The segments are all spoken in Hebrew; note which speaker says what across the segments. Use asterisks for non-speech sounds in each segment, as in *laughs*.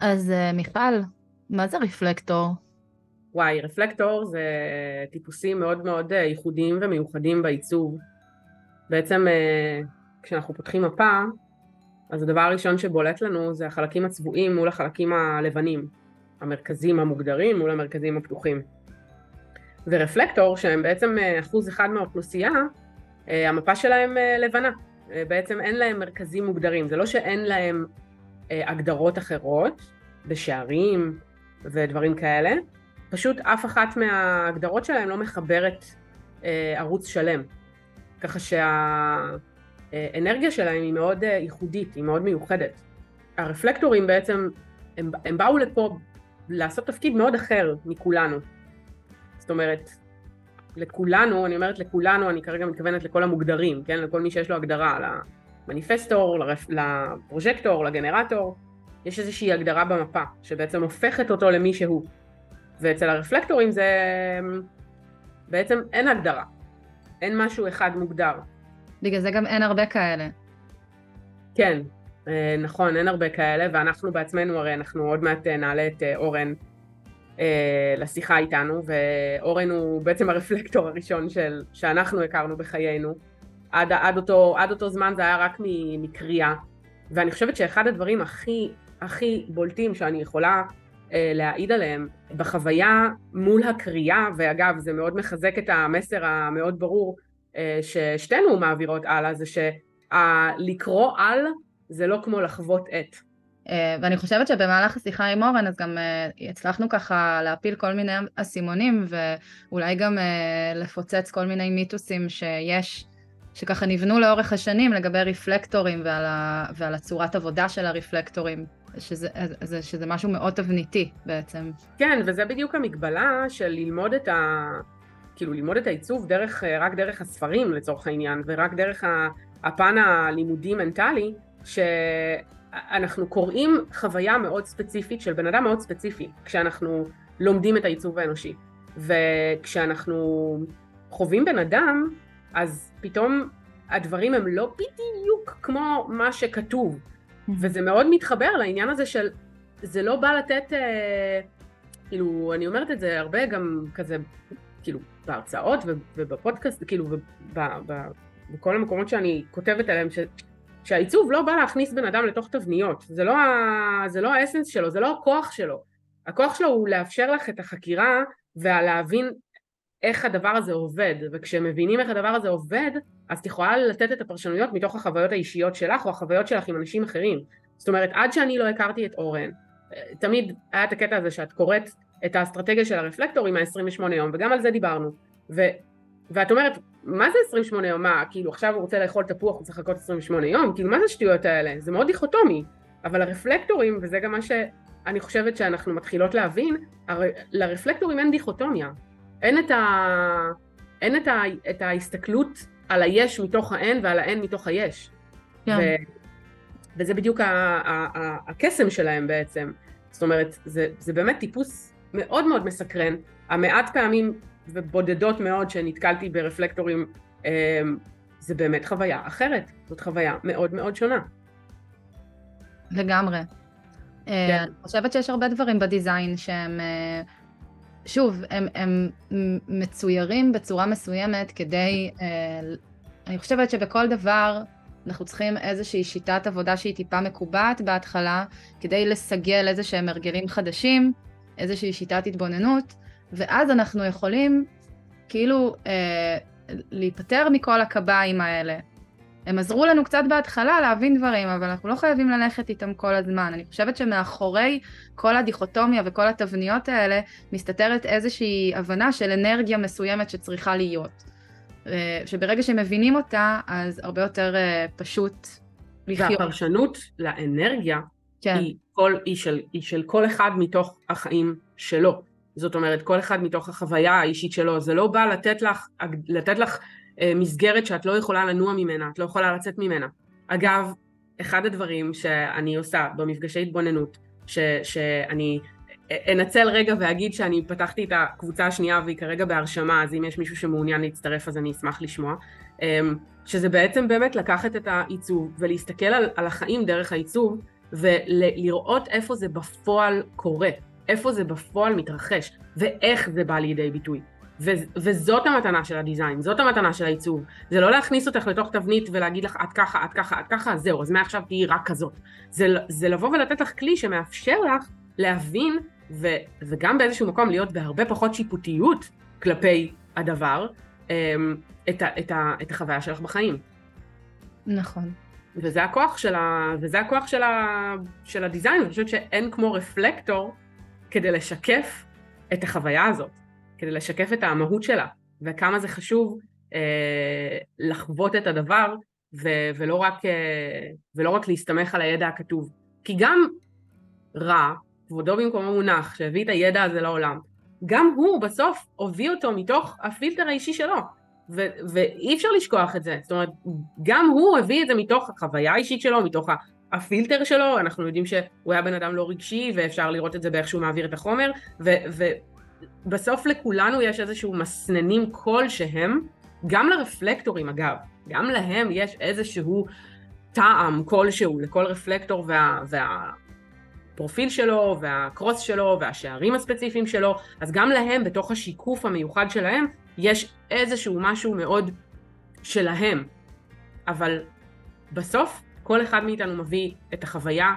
Speaker 1: אז אה, מיכל, מה זה רפלקטור?
Speaker 2: וואי, רפלקטור זה טיפוסים מאוד מאוד אה, ייחודיים ומיוחדים בעיצוב. בעצם אה, כשאנחנו פותחים מפה, אז הדבר הראשון שבולט לנו זה החלקים הצבועים מול החלקים הלבנים, המרכזים המוגדרים מול המרכזים הפתוחים. ורפלקטור, שהם בעצם אחוז אחד מהאוכלוסייה, המפה שלהם לבנה. בעצם אין להם מרכזים מוגדרים. זה לא שאין להם הגדרות אחרות, בשערים ודברים כאלה, פשוט אף אחת מההגדרות שלהם לא מחברת אה, ערוץ שלם. ככה שהאנרגיה שלהם היא מאוד אה, ייחודית, היא מאוד מיוחדת. הרפלקטורים בעצם, הם, הם באו לפה לעשות תפקיד מאוד אחר מכולנו. זאת אומרת, לכולנו, אני אומרת לכולנו, אני כרגע מתכוונת לכל המוגדרים, כן? לכל מי שיש לו הגדרה, למניפסטור, לרפ... לפרוז'קטור, לגנרטור, יש איזושהי הגדרה במפה, שבעצם הופכת אותו למי שהוא. ואצל הרפלקטורים זה בעצם אין הגדרה, אין משהו אחד מוגדר.
Speaker 1: בגלל זה גם אין הרבה כאלה.
Speaker 2: כן, אה, נכון, אין הרבה כאלה, ואנחנו בעצמנו, הרי אנחנו עוד מעט אה, נעלה את אה, אורן לשיחה איתנו, ואורן הוא בעצם הרפלקטור הראשון של, שאנחנו הכרנו בחיינו. עד, עד, אותו, עד אותו זמן זה היה רק מקריאה, ואני חושבת שאחד הדברים הכי הכי בולטים שאני יכולה אה, להעיד עליהם בחוויה מול הקריאה, ואגב זה מאוד מחזק את המסר המאוד ברור אה, ששתינו מעבירות הלאה, זה שלקרוא על זה לא כמו לחוות את.
Speaker 1: אה, ואני חושבת שבמהלך השיחה עם אורן אז גם uh, הצלחנו ככה להפיל כל מיני אסימונים ואולי גם uh, לפוצץ כל מיני מיתוסים שיש שככה נבנו לאורך השנים לגבי רפלקטורים ועל, ה, ועל הצורת עבודה של הרפלקטורים. שזה, שזה, משהו מאוד תבניתי בעצם.
Speaker 2: כן, וזה בדיוק המגבלה של ללמוד את ה... כאילו ללמוד את העיצוב דרך, רק דרך הספרים לצורך העניין, ורק דרך הפן הלימודי-מנטלי, שאנחנו קוראים חוויה מאוד ספציפית של בן אדם מאוד ספציפי, כשאנחנו לומדים את העיצוב האנושי. וכשאנחנו חווים בן אדם, אז פתאום הדברים הם לא בדיוק כמו מה שכתוב. וזה מאוד מתחבר לעניין הזה של, זה לא בא לתת, אה, כאילו, אני אומרת את זה הרבה גם כזה, כאילו, בהרצאות ובפודקאסט, כאילו, בכל המקומות שאני כותבת עליהם, ש, שהעיצוב לא בא להכניס בן אדם לתוך תבניות, זה לא, ה, זה לא האסנס שלו, זה לא הכוח שלו. הכוח שלו הוא לאפשר לך את החקירה ולהבין איך הדבר הזה עובד, וכשמבינים איך הדבר הזה עובד, אז את יכולה לתת את הפרשנויות מתוך החוויות האישיות שלך או החוויות שלך עם אנשים אחרים. זאת אומרת, עד שאני לא הכרתי את אורן, תמיד היה את הקטע הזה שאת קוראת את האסטרטגיה של הרפלקטור עם ה-28 יום, וגם על זה דיברנו. ו, ואת אומרת, מה זה 28 יום? מה, כאילו עכשיו הוא רוצה לאכול תפוח, הוא צריך לחכות 28 יום? כאילו, מה זה השטויות האלה? זה מאוד דיכוטומי. אבל הרפלקטורים, וזה גם מה שאני חושבת שאנחנו מתחילות להבין, הר... לרפלקטורים אין דיכוטומיה. אין את, ה... אין את, ה... את ההסתכלות על היש מתוך האין ועל האין מתוך היש. כן. ו... וזה בדיוק ה... ה... ה... הקסם שלהם בעצם. זאת אומרת, זה, זה באמת טיפוס מאוד מאוד מסקרן. המעט פעמים ובודדות מאוד שנתקלתי ברפלקטורים, אמ, זה באמת חוויה אחרת. זאת חוויה מאוד מאוד שונה.
Speaker 1: לגמרי. אה, כן. אני חושבת שיש הרבה דברים בדיזיין שהם אה, שוב, הם, הם מצוירים בצורה מסוימת כדי, אה, אני חושבת שבכל דבר אנחנו צריכים איזושהי שיטת עבודה שהיא טיפה מקובעת בהתחלה, כדי לסגל איזה שהם הרגלים חדשים, איזושהי שיטת התבוננות, ואז אנחנו יכולים כאילו אה, להיפטר מכל הקביים האלה, הם עזרו לנו קצת בהתחלה להבין דברים, אבל אנחנו לא חייבים ללכת איתם כל הזמן. אני חושבת שמאחורי כל הדיכוטומיה וכל התבניות האלה מסתתרת איזושהי הבנה של אנרגיה מסוימת שצריכה להיות. אה, שברגע שמבינים אותה, אז הרבה יותר אה, פשוט
Speaker 2: לחיות. והפרשנות לאנרגיה כן. היא, כל, היא, של, היא של כל אחד מתוך החיים שלו. זאת אומרת, כל אחד מתוך החוויה האישית שלו. זה לא בא לתת לך, לתת לך מסגרת שאת לא יכולה לנוע ממנה, את לא יכולה לצאת ממנה. אגב, אחד הדברים שאני עושה במפגשי התבוננות, ש, שאני אנצל רגע ואגיד שאני פתחתי את הקבוצה השנייה והיא כרגע בהרשמה, אז אם יש מישהו שמעוניין להצטרף אז אני אשמח לשמוע, אמ, שזה בעצם באמת לקחת את העיצוב ולהסתכל על, על החיים דרך העיצוב, ולראות איפה זה בפועל קורה, איפה זה בפועל מתרחש, ואיך זה בא לידי ביטוי. ו- וזאת המתנה של הדיזיין, זאת המתנה של העיצוב. זה לא להכניס אותך לתוך תבנית ולהגיד לך את ככה, את ככה, את ככה, זהו, אז מעכשיו תהיי רק כזאת. זה, זה לבוא ולתת לך כלי שמאפשר לך להבין, ו- וגם באיזשהו מקום להיות בהרבה פחות שיפוטיות כלפי הדבר, אמ, את, ה- את, ה- את החוויה שלך בחיים.
Speaker 1: נכון.
Speaker 2: וזה הכוח של, ה... וזה הכוח של, ה... של הדיזיין, אני חושבת שאין כמו רפלקטור כדי לשקף את החוויה הזאת, כדי לשקף את המהות שלה, וכמה זה חשוב אה, לחוות את הדבר, ו... ולא, רק, אה, ולא רק להסתמך על הידע הכתוב. כי גם רע, כבודו במקומו מונח, שהביא את הידע הזה לעולם, גם הוא בסוף הוביא אותו מתוך הפילטר האישי שלו. ו- ואי אפשר לשכוח את זה, זאת אומרת, גם הוא הביא את זה מתוך החוויה האישית שלו, מתוך הפילטר שלו, אנחנו יודעים שהוא היה בן אדם לא רגשי, ואפשר לראות את זה באיך שהוא מעביר את החומר, ובסוף ו- לכולנו יש איזשהו מסננים כלשהם, גם לרפלקטורים אגב, גם להם יש איזשהו טעם כלשהו לכל רפלקטור וה... וה הפרופיל שלו והקרוס שלו והשערים הספציפיים שלו, אז גם להם בתוך השיקוף המיוחד שלהם יש איזשהו משהו מאוד שלהם, אבל בסוף כל אחד מאיתנו מביא את החוויה,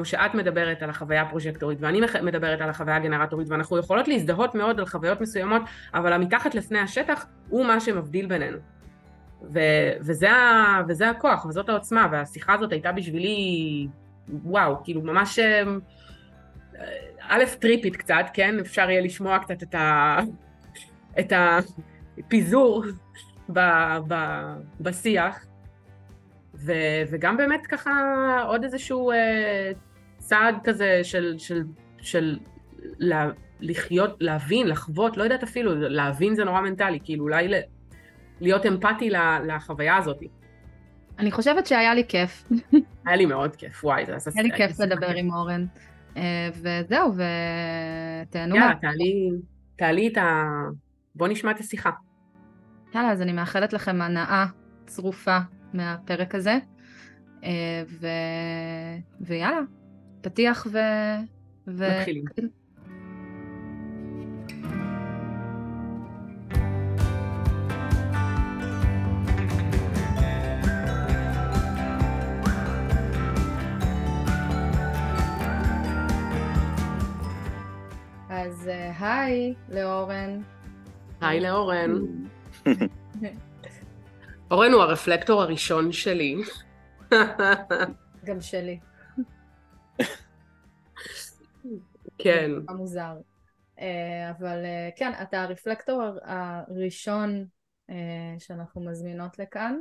Speaker 2: כמו שאת מדברת על החוויה הפרוז'קטורית ואני מדברת על החוויה הגנרטורית ואנחנו יכולות להזדהות מאוד על חוויות מסוימות, אבל המתחת לפני השטח הוא מה שמבדיל בינינו. ו- וזה, ה- וזה הכוח וזאת העוצמה והשיחה הזאת הייתה בשבילי וואו, כאילו ממש אה, א', טריפית קצת, כן? אפשר יהיה לשמוע קצת את, ה... את הפיזור ב... ב... בשיח, ו... וגם באמת ככה עוד איזשהו אה, צעד כזה של, של, של לה... לחיות, להבין, לחוות, לא יודעת אפילו, להבין זה נורא מנטלי, כאילו אולי ל... להיות אמפתי לחוויה הזאת.
Speaker 1: אני חושבת שהיה לי כיף.
Speaker 2: היה לי מאוד כיף, וואי, זה.
Speaker 1: היה לי כיף לדבר עם אורן. אה, וזהו, ותהנו.
Speaker 2: יאללה, תעלי, תעלי את ה... בוא נשמע את השיחה.
Speaker 1: יאללה, אז אני מאחלת לכם הנאה צרופה מהפרק הזה. אה, ו... ויאללה, פתיח ו...
Speaker 2: מתחילים.
Speaker 1: אז היי לאורן.
Speaker 2: היי לאורן. *laughs* אורן הוא הרפלקטור הראשון שלי. *laughs*
Speaker 1: גם שלי.
Speaker 2: כן.
Speaker 1: מוזר. אבל כן, אתה הרפלקטור הראשון שאנחנו מזמינות לכאן,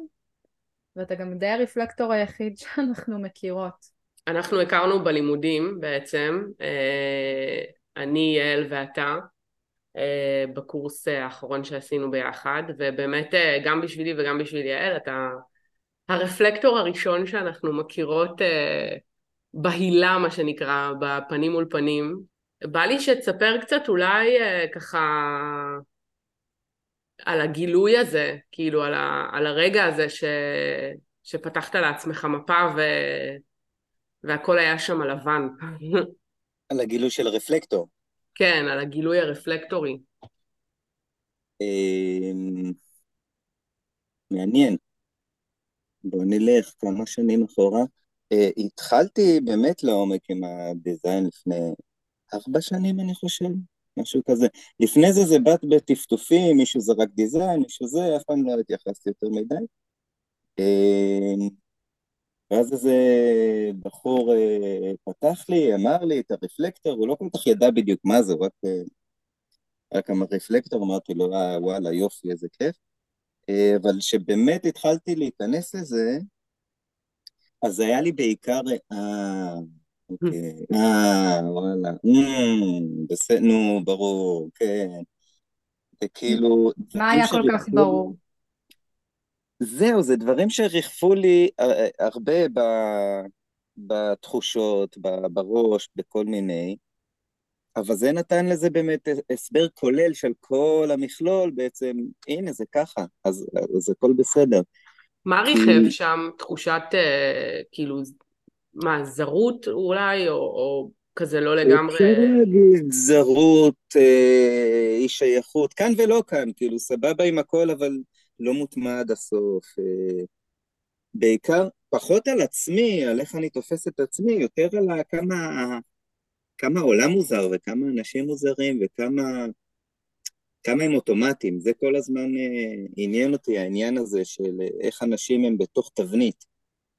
Speaker 1: ואתה גם די הרפלקטור היחיד *laughs* שאנחנו מכירות.
Speaker 2: אנחנו הכרנו בלימודים בעצם. אני, יעל ואתה, אה, בקורס האחרון שעשינו ביחד, ובאמת אה, גם בשבילי וגם בשביל יעל, אתה הרפלקטור הראשון שאנחנו מכירות אה, בהילה, מה שנקרא, בפנים מול פנים. בא לי שתספר קצת אולי ככה על הגילוי הזה, כאילו על, ה, על הרגע הזה ש, שפתחת לעצמך מפה ו, והכל היה שם לבן. *laughs*
Speaker 3: על הגילוי של הרפלקטור.
Speaker 2: כן, על הגילוי הרפלקטורי.
Speaker 3: אמ, מעניין. בוא נלך כמה שנים אחורה. אה, התחלתי באמת לעומק עם הדיזיין לפני ארבע שנים, אני חושב, משהו כזה. לפני זה זה בת בטפטופים, מישהו זרק דיזיין, מישהו זה, אף פעם לא התייחסתי יותר מדי. אמ, ואז איזה בחור אה, פתח לי, אמר לי את הרפלקטור, הוא לא כל כך ידע בדיוק מה זה, הוא רק, אה, רק אמר רפלקטור, אמרתי לו, אה, וואלה, יופי, איזה כיף. אה, אבל כשבאמת התחלתי להיכנס לזה, אז היה לי בעיקר, אה, אוקיי, אה, וואלה, בסדר, נו, ברור, כן. זה כאילו...
Speaker 1: מה היה כל כך ברור?
Speaker 3: זהו, זה דברים שריחפו לי אה, אה, הרבה בתחושות, בראש, בכל מיני, אבל זה נתן לזה באמת הסבר כולל של כל המכלול, בעצם, הנה, זה ככה, אז, אז הכל בסדר.
Speaker 2: מה ריחב. שם תחושת, אה, כאילו, מה, זרות אולי, או, או כזה לא לגמרי...
Speaker 3: אפשר להגיד זרות, אה, אי שייכות, כאן ולא כאן, כאילו סבבה עם הכל, אבל לא מוטמע עד הסוף. אה, בעיקר, פחות על עצמי, על איך אני תופס את עצמי, יותר על כמה, כמה העולם מוזר וכמה אנשים מוזרים וכמה כמה הם אוטומטיים. זה כל הזמן אה, עניין אותי, העניין הזה של איך אנשים הם בתוך תבנית.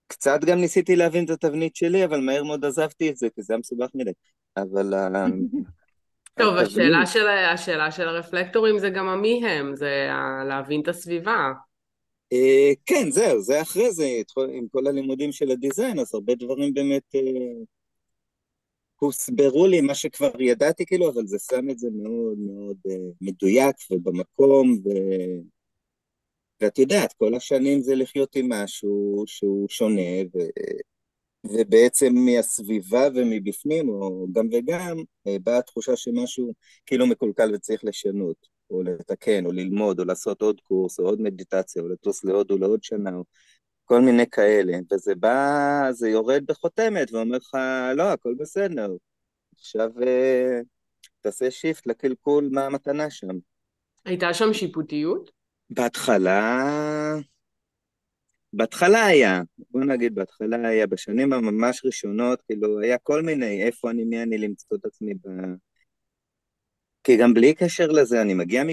Speaker 3: קצת גם ניסיתי להבין את התבנית שלי, אבל מהר מאוד עזבתי את זה, כי זה היה מסובך מדי. אבל...
Speaker 2: טוב, השאלה של, השאלה של הרפלקטורים זה גם המי הם, זה להבין את הסביבה.
Speaker 3: אה, כן, זהו, זה אחרי זה, עם כל הלימודים של הדיזיין, אז הרבה דברים באמת אה, הוסברו לי, מה שכבר ידעתי כאילו, אבל זה שם את זה מאוד מאוד מדויק ובמקום, ו... ואת יודעת, כל השנים זה לחיות עם משהו שהוא שונה, ו... ובעצם מהסביבה ומבפנים, או גם וגם, אה, באה התחושה שמשהו כאילו מקולקל וצריך לשנות, או לתקן, או ללמוד, או לעשות עוד קורס, או עוד מדיטציה, או לטוס לעוד או לעוד שנה, או כל מיני כאלה. וזה בא, זה יורד בחותמת ואומר לך, לא, הכל בסדר. עכשיו אה, תעשה shift לקלקול מה המתנה שם.
Speaker 2: הייתה שם שיפוטיות?
Speaker 3: בהתחלה... בהתחלה היה, בוא נגיד בהתחלה היה, בשנים הממש ראשונות, כאילו, היה כל מיני, איפה אני, מי אני למצוא את עצמי ב... כי גם בלי קשר לזה, אני מגיע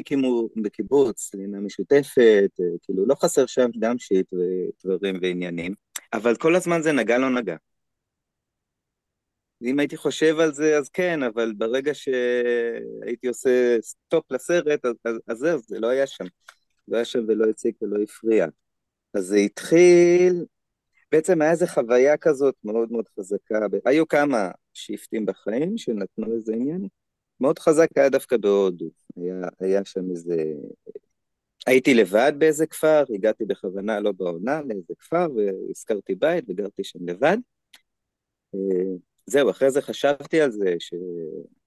Speaker 3: מקיבוץ, משותפת, אה, כאילו, לא חסר שם גם shit ודברים ועניינים, אבל כל הזמן זה נגע לא נגע. אם הייתי חושב על זה, אז כן, אבל ברגע שהייתי עושה סטופ לסרט, אז, אז, אז זהו, זה לא היה שם. לא היה שם ולא הציג ולא הפריע. אז זה התחיל, בעצם היה איזו חוויה כזאת מאוד מאוד חזקה. היו כמה שיפטים בחיים שנתנו איזה עניין. מאוד חזק היה דווקא בהודו. היה, היה שם איזה... הייתי לבד באיזה כפר, הגעתי בכוונה לא בעונה לאיזה כפר, והזכרתי בית וגרתי שם לבד. זהו, אחרי זה חשבתי על זה, ש...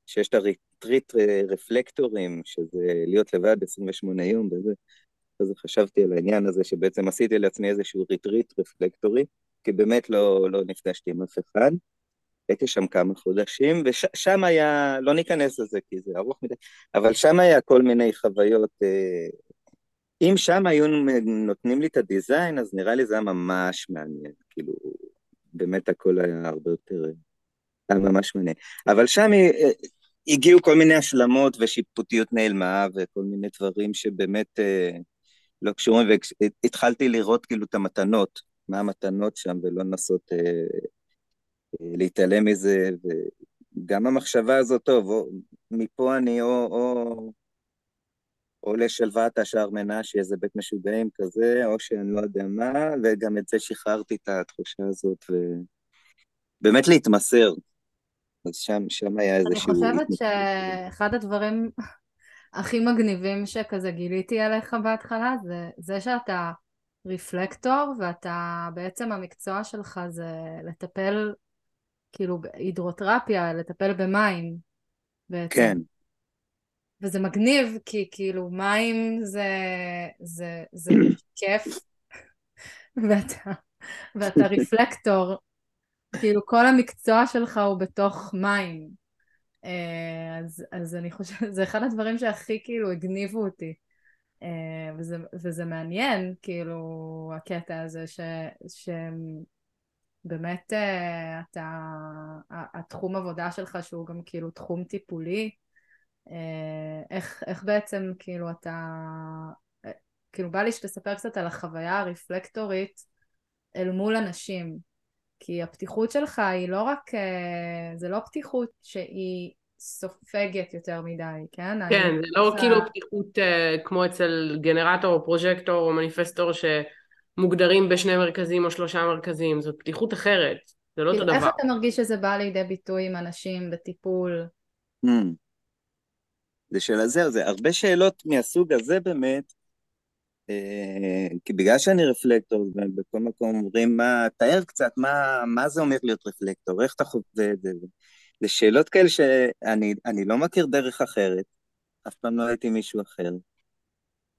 Speaker 3: שיש את הריטריט רפלקטורים, שזה להיות לבד 28 יום וזה. אחרי זה חשבתי על העניין הזה, שבעצם עשיתי לעצמי איזשהו ריטריט רפלקטורי, כי באמת לא, לא נפגשתי עם אף אחד. הייתי שם כמה חודשים, ושם היה, לא ניכנס לזה כי זה ארוך מדי, אבל שם היה כל מיני חוויות. אה, אם שם היו נותנים לי את ה design, אז נראה לי זה היה ממש מעניין. כאילו, באמת הכל היה הרבה יותר... היה ממש מעניין. אבל שם אה, הגיעו כל מיני השלמות ושיפוטיות נעלמה וכל מיני דברים שבאמת אה, לא קשורים, והתחלתי לראות כאילו את המתנות, מה המתנות שם, ולא לנסות להתעלם מזה, וגם המחשבה הזאת, טוב, או, מפה אני או, או, או לשלוות השער מנשה, איזה בית משוגעים כזה, או שאני לא יודע מה, וגם את זה שחררתי את התחושה הזאת, ובאמת להתמסר. אז שם, שם היה איזה
Speaker 1: שהוא... אני חושבת שאחד הדברים הכי מגניבים שכזה גיליתי עליך בהתחלה זה זה שאתה רפלקטור ואתה בעצם המקצוע שלך זה לטפל כאילו בהידרותרפיה, לטפל במים בעצם.
Speaker 3: כן.
Speaker 1: וזה מגניב כי כאילו מים זה, זה, זה *clears throat* כיף *laughs* ואתה, ואתה רפלקטור כאילו כל המקצוע שלך הוא בתוך מים. אה, אז, אז אני חושבת, זה אחד הדברים שהכי כאילו הגניבו אותי. אה, וזה, וזה מעניין, כאילו, הקטע הזה ש... שבאמת אה, אתה, התחום עבודה שלך שהוא גם כאילו תחום טיפולי, איך, איך בעצם כאילו אתה, כאילו בא לי שתספר קצת על החוויה הרפלקטורית אל מול אנשים, כי הפתיחות שלך היא לא רק, אה, זה לא פתיחות שהיא סופגת יותר מדי, כן?
Speaker 2: כן, זה לא כאילו פתיחות uh, כמו אצל גנרטור או פרוז'קטור או מניפסטור שמוגדרים בשני מרכזים או שלושה מרכזים, זאת פתיחות אחרת, זה לא אותו דבר.
Speaker 1: איך אתה מרגיש שזה בא לידי ביטוי עם אנשים בטיפול? Mm.
Speaker 3: זה שאלה זהו, זה הרבה שאלות מהסוג הזה באמת, אה, כי בגלל שאני רפלקטור, ובכל מקום אומרים, מה, תאר קצת, מה, מה זה אומר להיות רפלקטור, איך אתה חווה את זה? זה שאלות כאלה שאני לא מכיר דרך אחרת, אף פעם לא הייתי מישהו אחר.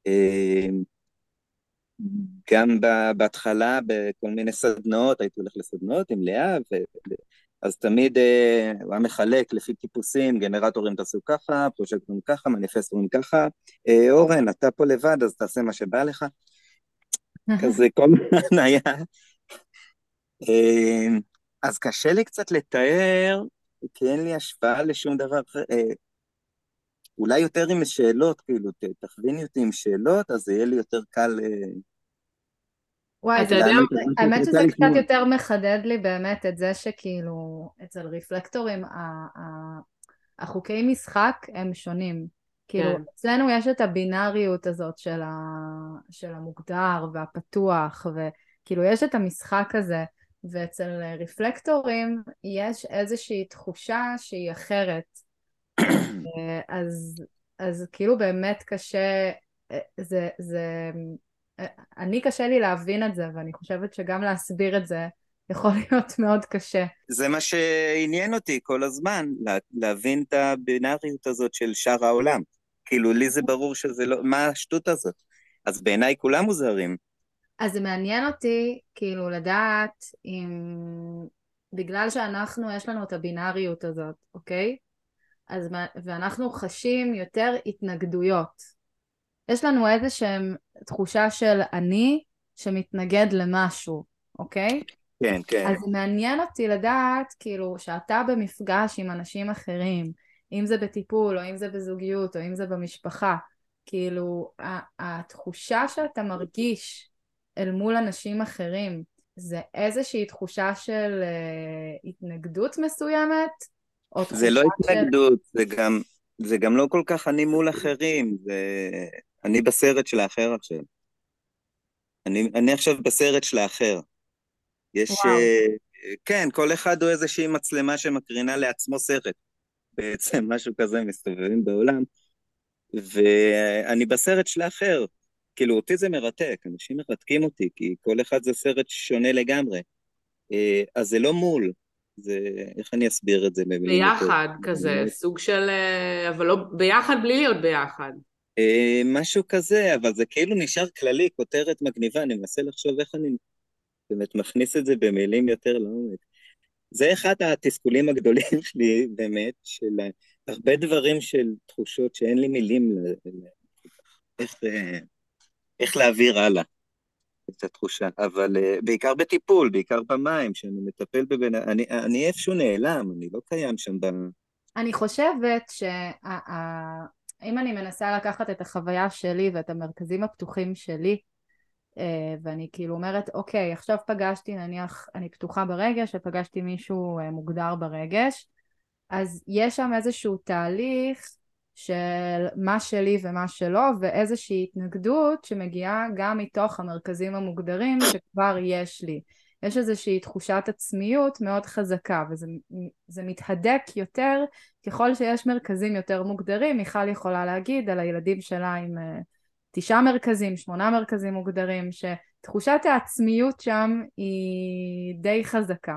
Speaker 3: אה, גם בהתחלה בכל מיני סדנאות, הייתי הולך לסדנאות עם לאה, ו... אז תמיד אה, הוא היה מחלק לפי טיפוסים, גנרטורים תעשו ככה, פרושקטורים ככה, מניפסטורים ככה. אה, אורן, אתה פה לבד, אז תעשה מה שבא לך. כזה כל הזמן היה. אה, אז קשה לי קצת לתאר, כי אין לי השפעה לשום דבר אחר. אה, אולי יותר עם שאלות, כאילו, תכוויני אותי עם שאלות, אז יהיה לי יותר קל... אה,
Speaker 1: וואי, אתה יודע, האמת שזה קצת יותר מחדד לי באמת את זה שכאילו, אצל רפלקטורים, החוקי משחק הם שונים. כאילו, כן. אצלנו יש את הבינאריות הזאת של, המוגדר והפתוח, וכאילו יש את המשחק הזה, ואצל רפלקטורים יש איזושהי תחושה שהיא אחרת. *coughs* אז, אז כאילו באמת קשה, זה, זה, אני קשה לי להבין את זה, ואני חושבת שגם להסביר את זה יכול *laughs* להיות מאוד קשה.
Speaker 3: זה מה שעניין אותי כל הזמן, לה, להבין את הבינאריות הזאת של שאר העולם. כאילו, לי זה ברור שזה לא, מה השטות הזאת? אז בעיניי כולם מוזרים.
Speaker 1: אז זה מעניין אותי, כאילו, לדעת אם... בגלל שאנחנו, יש לנו את הבינאריות הזאת, אוקיי? אז, ואנחנו חשים יותר התנגדויות. יש לנו איזושהי תחושה של אני שמתנגד למשהו, אוקיי?
Speaker 3: כן, כן.
Speaker 1: אז מעניין אותי לדעת, כאילו, שאתה במפגש עם אנשים אחרים, אם זה בטיפול, או אם זה בזוגיות, או אם זה במשפחה, כאילו, התחושה שאתה מרגיש אל מול אנשים אחרים, זה איזושהי תחושה של uh, התנגדות מסוימת?
Speaker 3: או זה לא התנגדות, של... זה גם, זה גם לא כל כך אני מול אחרים, זה... אני בסרט של האחר עכשיו. אני, אני עכשיו בסרט של האחר. יש... Uh, כן, כל אחד הוא איזושהי מצלמה שמקרינה לעצמו סרט. בעצם משהו כזה מסתובבים בעולם, ואני בסרט של האחר. כאילו, אותי זה מרתק, אנשים מרתקים אותי, כי כל אחד זה סרט שונה לגמרי. אה, אז זה לא מול, זה... איך אני אסביר את זה
Speaker 2: ביחד? כזה, סוג של... אה, אבל לא... ביחד בלי להיות ביחד.
Speaker 3: אה, משהו כזה, אבל זה כאילו נשאר כללי, כותרת מגניבה, אני מנסה לחשוב איך אני באמת מכניס את זה במילים יותר לעומק. זה אחד התסכולים הגדולים *laughs* שלי, באמת, של הרבה דברים של תחושות שאין לי מילים איך, איך להעביר הלאה את התחושה, אבל בעיקר בטיפול, בעיקר במים, שאני מטפל בבין... אני, אני איפשהו נעלם, אני לא קיים שם ב...
Speaker 1: אני חושבת שאם אני מנסה לקחת את החוויה שלי ואת המרכזים הפתוחים שלי, אה, ואני כאילו אומרת, אוקיי, עכשיו פגשתי, נניח, אני פתוחה ברגש ופגשתי מישהו אה, מוגדר ברגש, אז יש שם איזשהו תהליך של מה שלי ומה שלו, ואיזושהי התנגדות שמגיעה גם מתוך המרכזים המוגדרים שכבר יש לי. יש איזושהי תחושת עצמיות מאוד חזקה, וזה מתהדק יותר ככל שיש מרכזים יותר מוגדרים. מיכל יכולה להגיד על הילדים שלה עם... אה, תשעה מרכזים, שמונה מרכזים מוגדרים, שתחושת העצמיות שם היא די חזקה,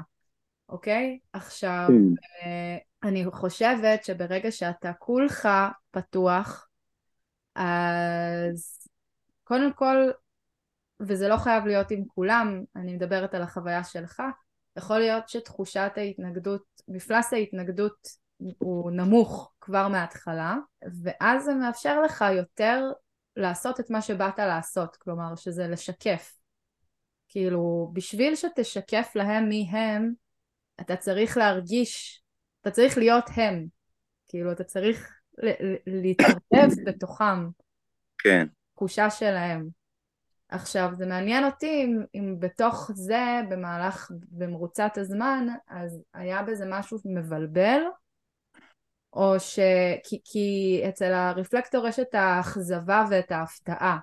Speaker 1: אוקיי? עכשיו, כן. אה, אני חושבת שברגע שאתה כולך פתוח, אז קודם כל, וזה לא חייב להיות עם כולם, אני מדברת על החוויה שלך, יכול להיות שתחושת ההתנגדות, מפלס ההתנגדות הוא נמוך כבר מההתחלה, ואז זה מאפשר לך יותר לעשות את מה שבאת לעשות, כלומר שזה לשקף. כאילו, בשביל שתשקף להם מי הם, אתה צריך להרגיש, אתה צריך להיות הם. כאילו, אתה צריך להתערבב בתוכם.
Speaker 3: כן.
Speaker 1: תחושה שלהם. עכשיו, זה מעניין אותי אם, אם בתוך זה, במהלך, במרוצת הזמן, אז היה בזה משהו מבלבל, או ש... כי, כי אצל הרפלקטור יש את האכזבה ואת ההפתעה.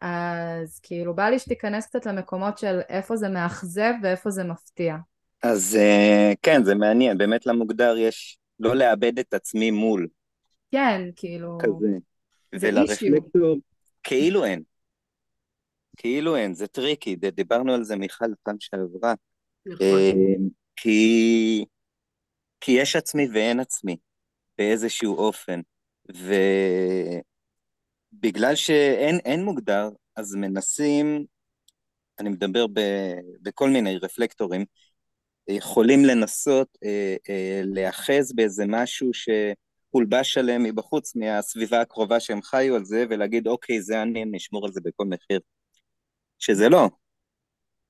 Speaker 1: אז כאילו בא לי שתיכנס קצת למקומות של איפה זה מאכזב ואיפה זה מפתיע.
Speaker 3: אז אה, כן, זה מעניין, באמת למוגדר יש לא לאבד את עצמי מול.
Speaker 1: כן, כאילו...
Speaker 3: כזה. ולרפלקטור כאילו אין. כאילו אין, זה tricky, דיברנו על זה מיכל פעם שעברה. נכון. אה, כי... כי יש עצמי ואין עצמי. באיזשהו אופן. ובגלל שאין מוגדר, אז מנסים, אני מדבר ב, בכל מיני רפלקטורים, יכולים לנסות אה, אה, להיאחז באיזה משהו שהולבש עליהם מבחוץ, מהסביבה הקרובה שהם חיו על זה, ולהגיד, אוקיי, זה אני, אני אשמור על זה בכל מחיר. שזה לא,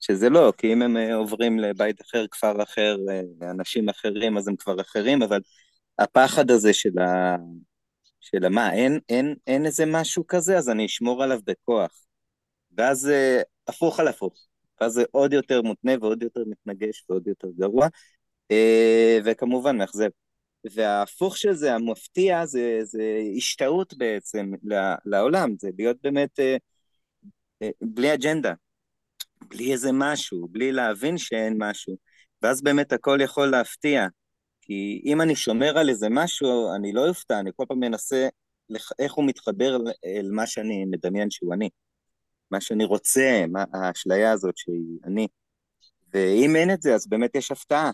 Speaker 3: שזה לא, כי אם הם אה, עוברים לבית אחר, כפר אחר, אה, אנשים אחרים, אז הם כבר אחרים, אבל הפחד הזה של ה... של מה, אין, אין, אין איזה משהו כזה, אז אני אשמור עליו בכוח. ואז אה, הפוך על הפוך. ואז זה עוד יותר מותנה ועוד יותר מתנגש ועוד יותר גרוע, וכמובן מאכזב. וההפוך של זה, המפתיע, זה, זה השתאות בעצם לעולם, זה להיות באמת בלי אג'נדה. בלי איזה משהו, בלי להבין שאין משהו, ואז באמת הכל יכול להפתיע. כי אם אני שומר על איזה משהו, אני לא אופתע, אני כל פעם מנסה לח... איך הוא מתחבר אל מה שאני מדמיין שהוא אני. מה שאני רוצה, מה... האשליה הזאת שהיא אני. ואם אין את זה, אז באמת יש הפתעה.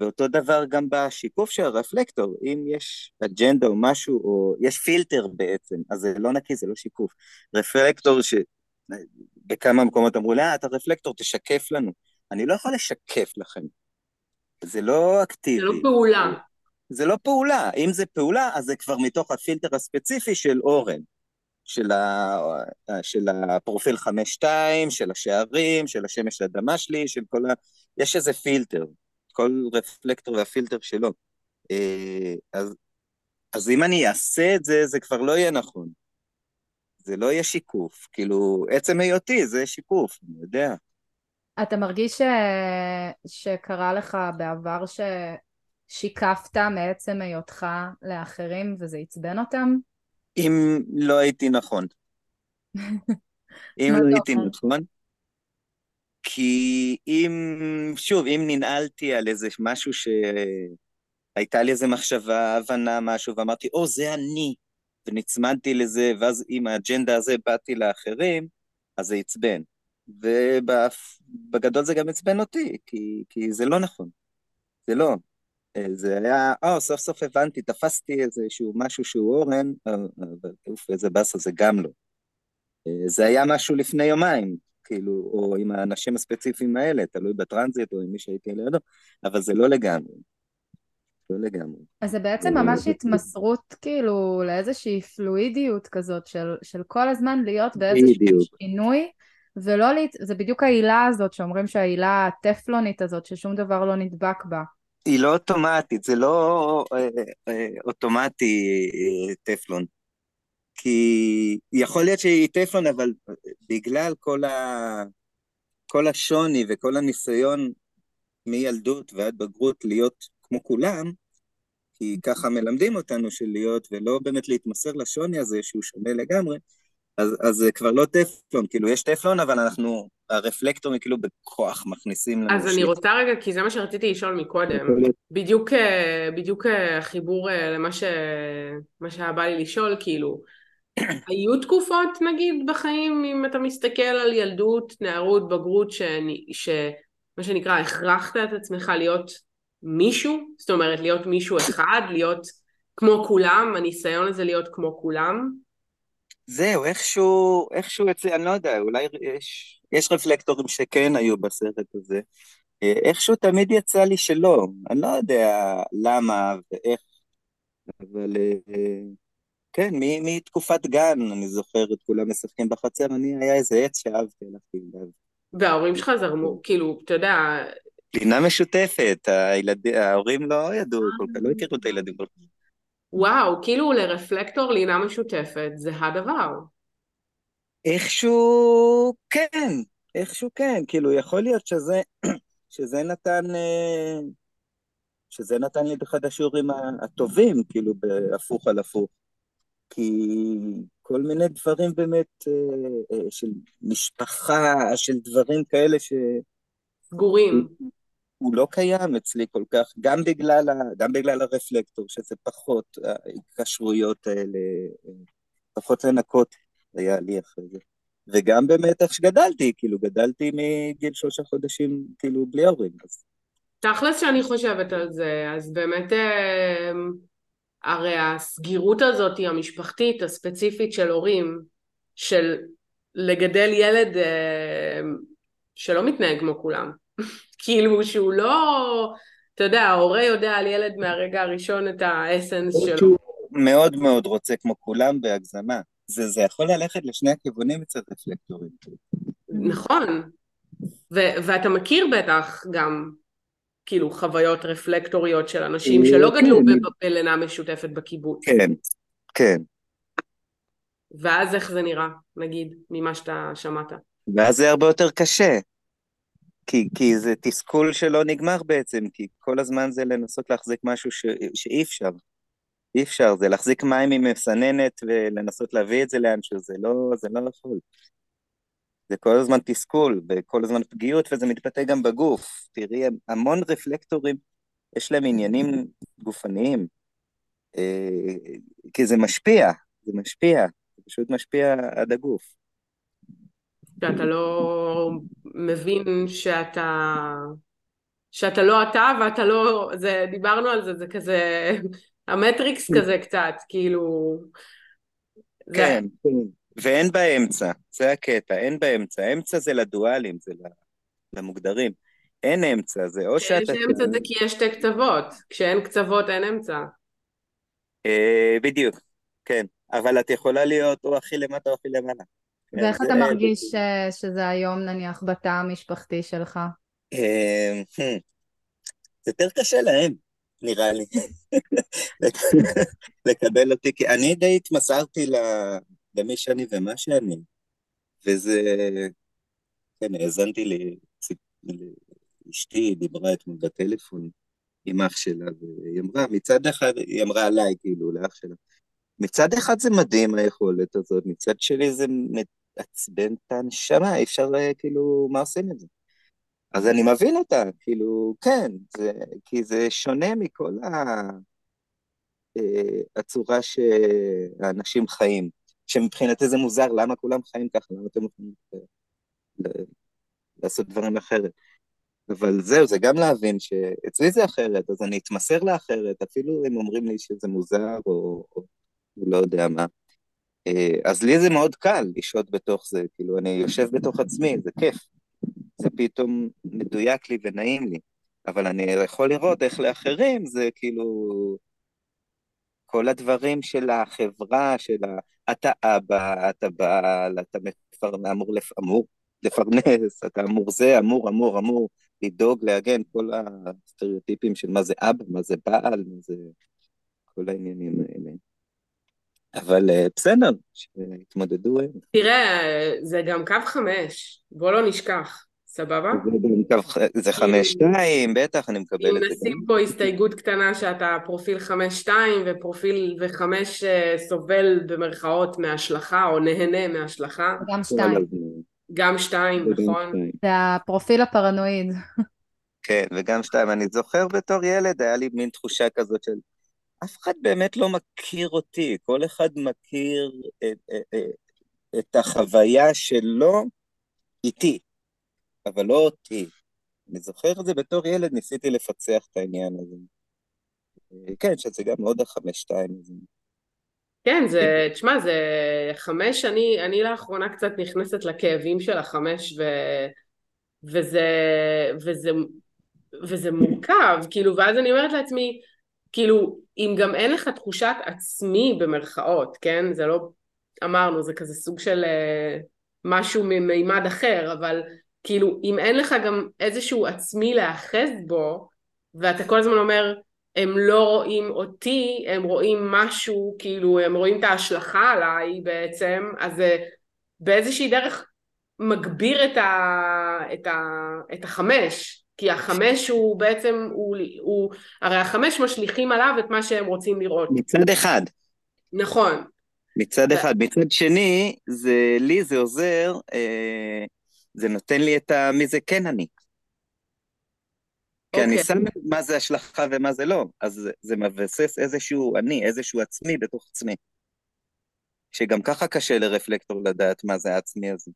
Speaker 3: ואותו דבר גם בשיקוף של הרפלקטור, אם יש אג'נדה או משהו, או יש פילטר בעצם, אז זה לא נקי, זה לא שיקוף. רפלקטור ש... בכמה מקומות אמרו לי, אה, אתה רפלקטור, תשקף לנו. אני לא יכול לשקף לכם. זה לא אקטיבי.
Speaker 2: זה לא פעולה.
Speaker 3: זה לא פעולה. אם זה פעולה, אז זה כבר מתוך הפילטר הספציפי של אורן. של, ה, של הפרופיל 5-2, של השערים, של השמש לאדמה שלי, של כל ה... יש איזה פילטר, כל רפלקטור והפילטר שלו. אה, אז, אז אם אני אעשה את זה, זה כבר לא יהיה נכון. זה לא יהיה שיקוף, כאילו, עצם היותי זה שיקוף, אני יודע.
Speaker 1: אתה מרגיש ש... שקרה לך בעבר ששיקפת מעצם היותך לאחרים וזה עצבן אותם?
Speaker 3: אם לא הייתי נכון. *laughs* אם לא הייתי נכון, כי אם, שוב, אם ננעלתי על איזה משהו שהייתה לי איזה מחשבה, הבנה, משהו, ואמרתי, או, זה אני, ונצמדתי לזה, ואז עם האג'נדה הזה באתי לאחרים, אז זה עצבן. ובגדול זה גם עצבן אותי, כי, כי זה לא נכון. זה לא. זה היה, אה, סוף סוף הבנתי, תפסתי איזשהו משהו שהוא אורן, אה, אבל אוף, איזה באסה, זה גם לא. אה, זה היה משהו לפני יומיים, כאילו, או עם האנשים הספציפיים האלה, תלוי בטרנזיט או עם מי שהייתי לידו, אבל זה לא לגמרי. לא לגמרי.
Speaker 1: אז זה בעצם ממש התמסרות כאילו לאיזושהי פלואידיות כזאת של, של כל הזמן להיות באיזשהו שינוי ולא, להת... זה בדיוק העילה הזאת שאומרים שהעילה הטפלונית הזאת ששום דבר לא נדבק בה.
Speaker 3: היא לא אוטומטית, זה לא אה, אה, אוטומטי אה, טפלון. כי יכול להיות שהיא טפלון, אבל בגלל כל, ה... כל השוני וכל הניסיון מילדות ועד בגרות להיות כמו כולם, כי ככה מלמדים אותנו של להיות, ולא באמת להתמסר לשוני הזה שהוא שונה לגמרי, אז, אז זה כבר לא טפלון, כאילו יש טפלון, אבל אנחנו, הרפלקטורים כאילו בכוח מכניסים
Speaker 2: לנו... אז אני רוצה רגע, כי זה מה שרציתי לשאול מקודם, בדיוק, אה, בדיוק אה, החיבור אה, למה ש... שהיה בא לי לשאול, כאילו, *clears throat* היו תקופות נגיד בחיים, אם אתה מסתכל על ילדות, נערות, בגרות, שאני, ש... מה שנקרא, הכרחת את עצמך להיות מישהו, זאת אומרת להיות מישהו אחד, להיות כמו כולם, הניסיון הזה להיות כמו כולם?
Speaker 3: זהו, איכשהו, איכשהו אצלי, אני לא יודע, אולי יש, יש רפלקטורים שכן היו בסרט הזה. אה, איכשהו תמיד יצא לי שלא, אני לא יודע למה ואיך, אבל אה, כן, מתקופת גן, אני זוכר את כולם משחקים בחצר, אני, היה איזה עץ שאהבתי, הלכתי אליו.
Speaker 2: וההורים שלך זרמו, כאילו, אתה יודע,
Speaker 3: לינה משותפת, הילד... ההורים לא ידעו כל כך, לא הכירו את הילדים כל כך.
Speaker 2: וואו, כאילו לרפלקטור לינה משותפת זה הדבר.
Speaker 3: איכשהו כן, איכשהו כן, כאילו יכול להיות שזה, שזה נתן, אה, שזה נתן לי את אחד השיעורים הטובים, כאילו בהפוך על הפוך. כי כל מיני דברים באמת אה, אה, של משפחה, של דברים כאלה ש...
Speaker 2: סגורים.
Speaker 3: הוא לא קיים אצלי כל כך, גם בגלל, ה, גם בגלל הרפלקטור, שזה פחות ההיקשרויות האלה, פחות לנקות היה לי אחרי זה. וגם באמת איך שגדלתי, כאילו גדלתי מגיל שלושה חודשים כאילו בלי הורים. אז...
Speaker 2: תכלס שאני חושבת על זה, אז באמת אה, הרי הסגירות הזאת המשפחתית הספציפית של הורים, של לגדל ילד אה, שלא מתנהג כמו כולם. *laughs* כאילו שהוא לא, אתה יודע, ההורה יודע על ילד מהרגע הראשון את האסנס שלו.
Speaker 3: מאוד מאוד רוצה כמו כולם בהגזמה. זה, זה יכול ללכת לשני הכיוונים אצל רפלקטורים.
Speaker 2: נכון. ו- ואתה מכיר בטח גם כאילו חוויות רפלקטוריות של אנשים אה, שלא גדלו כן. בלינה משותפת בקיבוץ.
Speaker 3: כן, כן.
Speaker 2: ואז איך זה נראה, נגיד, ממה שאתה שמעת?
Speaker 3: ואז זה הרבה יותר קשה. כי, כי זה תסכול שלא נגמר בעצם, כי כל הזמן זה לנסות להחזיק משהו ש, שאי אפשר. אי אפשר, זה להחזיק מים עם מסננת ולנסות להביא את זה לאנשהו, זה לא, זה לא יכול. זה כל הזמן תסכול וכל הזמן פגיעות וזה מתבטא גם בגוף. תראי, המון רפלקטורים, יש להם עניינים גופניים, אה, כי זה משפיע, זה משפיע, זה פשוט משפיע עד הגוף.
Speaker 2: שאתה לא מבין שאתה, שאתה לא אתה ואתה לא, זה, דיברנו על זה, זה כזה, המטריקס כזה קצת, כאילו...
Speaker 3: כן, זה... כן. ואין באמצע, זה הקטע, אין באמצע. אמצע זה לדואלים, זה למוגדרים. אין אמצע, זה או שאתה...
Speaker 2: כשיש אמצע זה כי יש שתי קצוות, כשאין קצוות אין אמצע.
Speaker 3: אה, בדיוק, כן. אבל את יכולה להיות או הכי למטה או הכי למעלה.
Speaker 1: ואיך אתה מרגיש שזה היום נניח בתא המשפחתי שלך?
Speaker 3: אה, hmm. זה יותר קשה להם, נראה לי, *laughs* לקבל אותי, כי אני די התמסרתי למי שאני ומה שאני, וזה, כן, האזנתי לאשתי, דיברה אתמול בטלפון עם אח שלה, והיא אמרה, מצד אחד, היא אמרה עליי, כאילו, לאח שלה, מצד אחד זה מדהים היכולת הזאת, מצד שני זה מעצבן את הנשמה, אי אפשר, אה, כאילו, מה עושים את זה? אז אני מבין אותה, כאילו, כן, זה, כי זה שונה מכל ה... אה, הצורה שאנשים חיים, שמבחינתי זה מוזר, למה כולם חיים ככה, למה אתם יכולים לעשות דברים אחרת? אבל זהו, זה גם להבין שאצלי זה אחרת, אז אני אתמסר לאחרת, אפילו אם אומרים לי שזה מוזר או, או לא יודע מה. אה, אז לי זה מאוד קל לשהות בתוך זה, כאילו, אני יושב בתוך עצמי, זה כיף. זה פתאום מדויק לי ונעים לי. אבל אני יכול לראות איך לאחרים זה כאילו... כל הדברים של החברה, של ה... אתה אבא, אתה בעל, אתה מפר... אמור, לפ... אמור לפרנס, אתה אמור זה, אמור, אמור, אמור לדאוג, להגן, כל הסטריאוטיפים של מה זה אבא, מה זה בעל, מה זה... כל העניינים האלה. אבל אה, בסדר, שיתמודדו הם.
Speaker 2: תראה, זה גם קו חמש, בוא לא נשכח, סבבה?
Speaker 3: זה חמש שתיים, בטח, אני מקבל את זה.
Speaker 2: אם נשים פה הסתייגות קטנה שאתה פרופיל חמש שתיים ופרופיל וחמש אה, סובל במרכאות מהשלכה או נהנה מהשלכה.
Speaker 1: גם שתיים.
Speaker 2: גם שתיים, נכון.
Speaker 1: זה הפרופיל הפרנואיד.
Speaker 3: כן, וגם שתיים. אני זוכר בתור ילד, היה לי מין תחושה כזאת של אף אחד באמת לא מכיר אותי, כל אחד מכיר את, את, את החוויה שלו איתי, אבל לא אותי. אני זוכר את זה בתור ילד, ניסיתי לפצח את העניין הזה. כן, שזה גם עוד החמש-שתיים הזה.
Speaker 2: כן, זה, תשמע, זה חמש, אני, אני לאחרונה קצת נכנסת לכאבים של החמש, ו, וזה, וזה, וזה מורכב, כאילו, ואז אני אומרת לעצמי, כאילו, אם גם אין לך תחושת עצמי במרכאות, כן? זה לא, אמרנו, זה כזה סוג של uh, משהו ממימד אחר, אבל כאילו, אם אין לך גם איזשהו עצמי להאחז בו, ואתה כל הזמן אומר, הם לא רואים אותי, הם רואים משהו, כאילו, הם רואים את ההשלכה עליי בעצם, אז זה באיזושהי דרך מגביר את, ה, את, ה, את החמש, כי החמש הוא בעצם, הוא, הוא, הרי החמש משליכים עליו את מה שהם רוצים לראות.
Speaker 3: מצד אחד.
Speaker 2: נכון.
Speaker 3: מצד אחד. מצד שני, זה, לי זה עוזר, אה, זה נותן לי את ה... מי זה כן אני. כי אני אוקיי. שם מה זה השלכה ומה זה לא, אז זה מבסס איזשהו אני, איזשהו עצמי בתוך עצמי. שגם ככה קשה לרפלקטור לדעת מה זה העצמי הזה.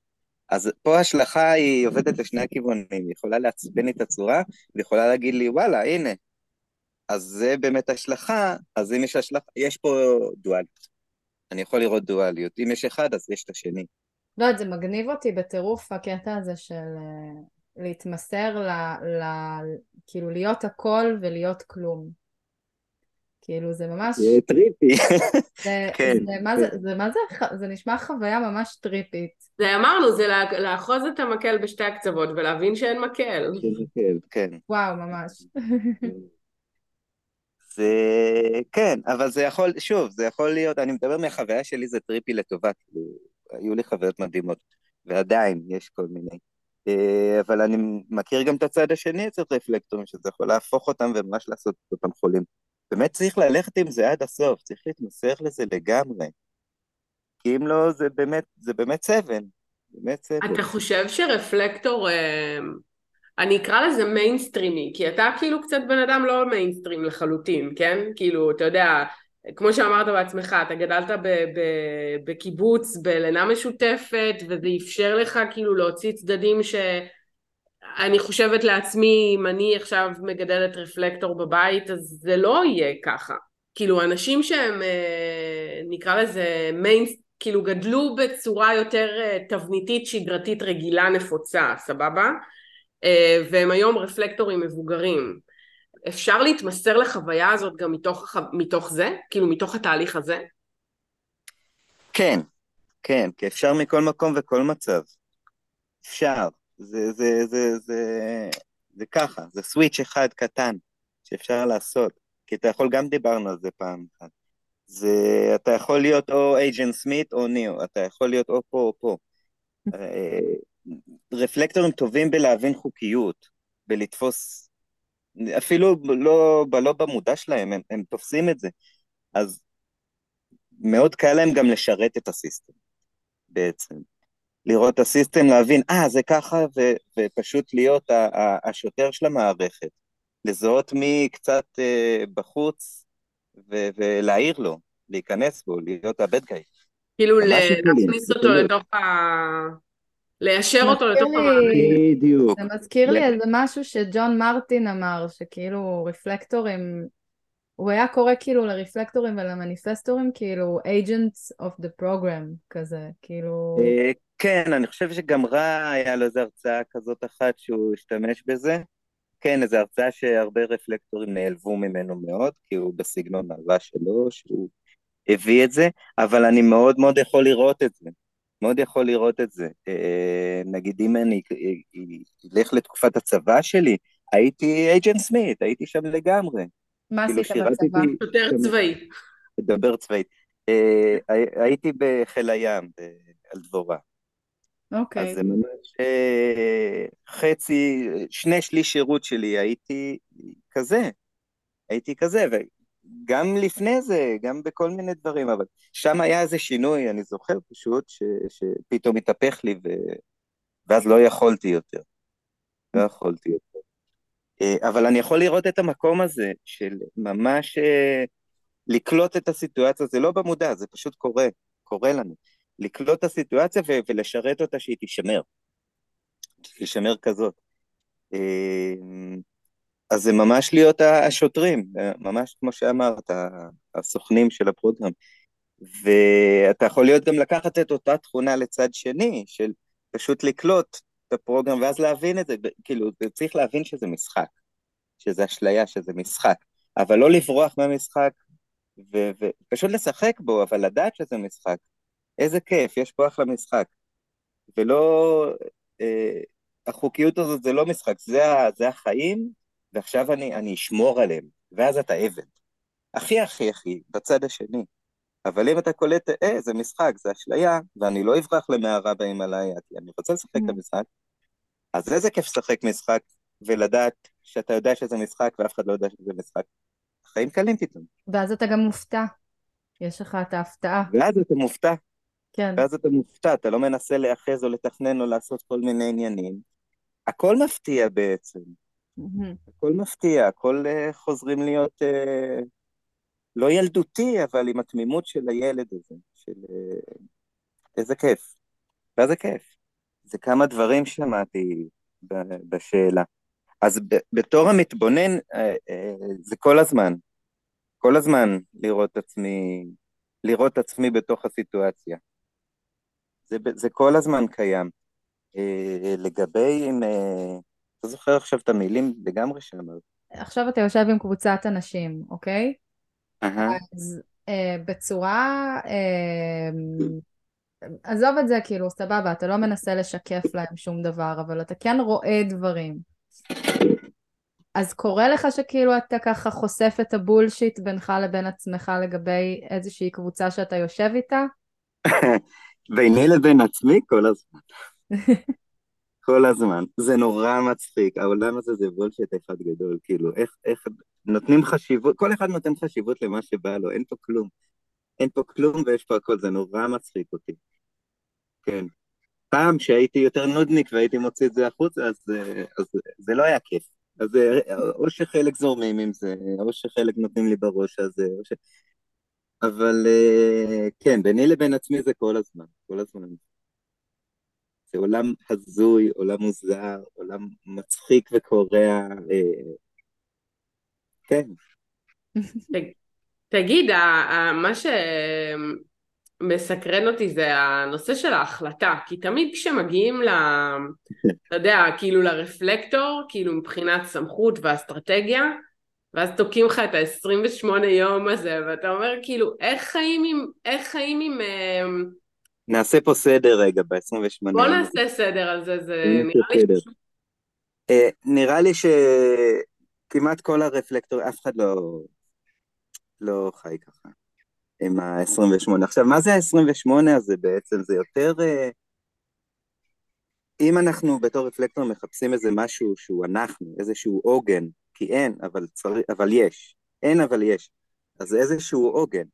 Speaker 3: אז פה ההשלכה היא עובדת לשני הכיוונים, היא יכולה לעצבן את הצורה, ויכולה להגיד לי, וואלה, הנה. אז זה באמת השלכה, אז אם יש השלכה, יש פה דואליות. אני יכול לראות דואליות. אם יש אחד, אז יש את השני.
Speaker 1: לא, זה מגניב אותי בטירוף הקטע הזה של אה, להתמסר ל... ל... כאילו להיות הכל ולהיות כלום. כאילו זה ממש...
Speaker 3: זה טריפי.
Speaker 1: זה, כן. זה, מה זה, זה, מה זה, זה נשמע חוויה ממש טריפית.
Speaker 2: זה אמרנו, זה לאחוז את המקל בשתי הקצוות ולהבין שאין מקל.
Speaker 3: כן, כן.
Speaker 1: וואו, ממש. *laughs*
Speaker 3: זה כן, אבל זה יכול, שוב, זה יכול להיות, אני מדבר מהחוויה שלי, זה טריפי לטובה, כאילו, היו לי חוויות מדהימות, ועדיין יש כל מיני. אה, אבל אני מכיר גם את הצד השני אצל רפלקטורים, שזה יכול להפוך אותם וממש לעשות אותם חולים. באמת צריך ללכת עם זה עד הסוף, צריך להתמסר לזה לגמרי. כי אם לא, זה באמת, זה באמת סבל. באמת סבל.
Speaker 2: אתה חושב שרפלקטור, אה, אני אקרא לזה מיינסטרימי, כי אתה כאילו קצת בן אדם לא מיינסטרים לחלוטין, כן? כאילו, אתה יודע, כמו שאמרת בעצמך, אתה גדלת בקיבוץ, בלינה משותפת, וזה אפשר לך כאילו להוציא צדדים ש... אני חושבת לעצמי, אם אני עכשיו מגדלת רפלקטור בבית, אז זה לא יהיה ככה. כאילו, אנשים שהם, אה, נקרא לזה מיין, כאילו גדלו בצורה יותר אה, תבניתית, שגרתית, רגילה, נפוצה, סבבה? אה, והם היום רפלקטורים מבוגרים. אפשר להתמסר לחוויה הזאת גם מתוך, מתוך זה? כאילו, מתוך התהליך הזה?
Speaker 3: כן, כן, כי אפשר מכל מקום וכל מצב. אפשר. זה, זה, זה, זה, זה ככה, זה סוויץ' אחד קטן שאפשר לעשות, כי אתה יכול, גם דיברנו על זה פעם אחת, זה, אתה יכול להיות או אייג'נט סמית או ניאו, אתה יכול להיות או פה או פה. אה, רפלקטורים טובים בלהבין חוקיות, בלתפוס, אפילו לא, לא במודע שלהם, הם, הם תופסים את זה. אז מאוד קל להם גם לשרת את הסיסטם, בעצם. לראות את הסיסטם, להבין, אה, זה ככה, ו- ופשוט להיות ה- ה- השוטר של המערכת. לזהות מי קצת uh, בחוץ ו- ולהעיר לו, להיכנס בו, להיות הבד גאי.
Speaker 2: כאילו להכניס אותו לתוך ה... ליישר אותו לתוך המערכת.
Speaker 3: בדיוק.
Speaker 1: זה מזכיר לי איזה משהו שג'ון מרטין אמר, שכאילו רפלקטורים הוא היה קורא כאילו לרפלקטורים ולמניפסטורים כאילו agents of the program כזה, כאילו...
Speaker 3: אה, כן, אני חושב שגם רע היה לו איזו הרצאה כזאת אחת שהוא השתמש בזה. כן, איזו הרצאה שהרבה רפלקטורים נעלבו ממנו מאוד, כי הוא בסגנון הרע שלו, שהוא הביא את זה, אבל אני מאוד מאוד יכול לראות את זה. מאוד יכול לראות את זה. אה, נגיד אם אני אלך לתקופת הצבא שלי, הייתי אייג'נט סמית, הייתי שם לגמרי.
Speaker 1: מה כאילו עשית בצבא?
Speaker 2: שוטר צבאי.
Speaker 3: מדבר צבאית. אה, הייתי בחיל הים, על דבורה.
Speaker 1: אוקיי.
Speaker 3: אז זה ממש אה, חצי, שני שליש שירות שלי הייתי כזה. הייתי כזה, וגם לפני זה, גם בכל מיני דברים, אבל שם היה איזה שינוי, אני זוכר פשוט, ש, שפתאום התהפך לי, ו... ואז לא יכולתי יותר. לא יכולתי יותר. אה, אבל אני יכול לראות את המקום הזה של ממש אה, לקלוט את הסיטואציה, זה לא במודע, זה פשוט קורה, קורה לנו. לקלוט את הסיטואציה ו- ולשרת אותה שהיא תישמר, תישמר כזאת. אה, אז זה ממש להיות השוטרים, ממש כמו שאמרת, הסוכנים של הפרוגרם. ואתה יכול להיות גם לקחת את אותה תכונה לצד שני, של פשוט לקלוט את הפרוגרם, ואז להבין את זה, כאילו, צריך להבין שזה משחק, שזה אשליה, שזה משחק, אבל לא לברוח מהמשחק, ופשוט לשחק בו, אבל לדעת שזה משחק. איזה כיף, יש פה אחלה משחק. ולא, אה, החוקיות הזאת זה לא משחק, זה, זה החיים, ועכשיו אני, אני אשמור עליהם, ואז אתה עבד. הכי הכי הכי, בצד השני. אבל אם אתה קולט, אה, זה משחק, זה אשליה, ואני לא אברח למערה בהימאליה, כי אני רוצה לשחק את mm. המשחק, אז איזה כיף לשחק משחק ולדעת שאתה יודע שזה משחק ואף אחד לא יודע שזה משחק. חיים קלים פתאום.
Speaker 1: ואז אתה גם מופתע. יש לך את ההפתעה.
Speaker 3: ואז אתה מופתע.
Speaker 1: כן.
Speaker 3: ואז אתה מופתע, אתה לא מנסה להיאחז או לתכנן או לעשות כל מיני עניינים. הכל מפתיע בעצם. הכל מפתיע, הכל uh, חוזרים להיות uh, לא ילדותי, אבל עם התמימות של הילד הזה, של uh, איזה כיף. ואיזה כיף. זה כמה דברים שמעתי בשאלה. אז בתור המתבונן, אה, אה, זה כל הזמן, כל הזמן לראות עצמי, לראות עצמי בתוך הסיטואציה. זה, זה כל הזמן קיים. אה, לגבי אם... אתה זוכר עכשיו את המילים לגמרי שאמרת.
Speaker 1: עכשיו אתה יושב עם קבוצת אנשים, אוקיי?
Speaker 3: אהה.
Speaker 1: אז אה, בצורה... אה, עזוב את זה, כאילו, סבבה, אתה לא מנסה לשקף להם שום דבר, אבל אתה כן רואה דברים. אז קורה לך שכאילו אתה ככה חושף את הבולשיט בינך לבין עצמך לגבי איזושהי קבוצה שאתה יושב איתה? *laughs*
Speaker 3: ביני לבין עצמי כל הזמן. *laughs* כל הזמן. זה נורא מצחיק, העולם הזה זה בולשיט אחד גדול, כאילו, איך, איך נותנים חשיבות, כל אחד נותן חשיבות למה שבא לו, אין פה כלום. אין פה כלום ויש פה הכל, זה נורא מצחיק אותי. כן. פעם שהייתי יותר נודניק והייתי מוציא את זה החוצה, אז, אז זה לא היה כיף. אז או שחלק זורמים עם זה, או שחלק נותנים לי בראש הזה, או ש... אבל כן, ביני לבין עצמי זה כל הזמן, כל הזמן. זה עולם הזוי, עולם מוזר, עולם מצחיק וקורע. כן. *laughs*
Speaker 2: תגיד, מה שמסקרן אותי זה הנושא של ההחלטה, כי תמיד כשמגיעים ל... אתה יודע, כאילו לרפלקטור, כאילו מבחינת סמכות ואסטרטגיה, ואז תוקעים לך את ה-28 יום הזה, ואתה אומר כאילו, איך חיים עם... איך חיים עם... אמ,
Speaker 3: נעשה פה סדר רגע ב-28
Speaker 2: בוא נעשה סדר על זה, זה נראה לי.
Speaker 3: אה, נראה לי שכמעט כל הרפלקטור, אף אחד לא, לא חי ככה עם ה-28. עכשיו, מה זה ה-28 הזה בעצם? זה יותר... אה, אם אנחנו בתור רפלקטור מחפשים איזה משהו שהוא אנחנו, איזשהו עוגן, כי אין, אבל, צר... אבל יש. אין, אבל יש. אז איזשהו עוגן.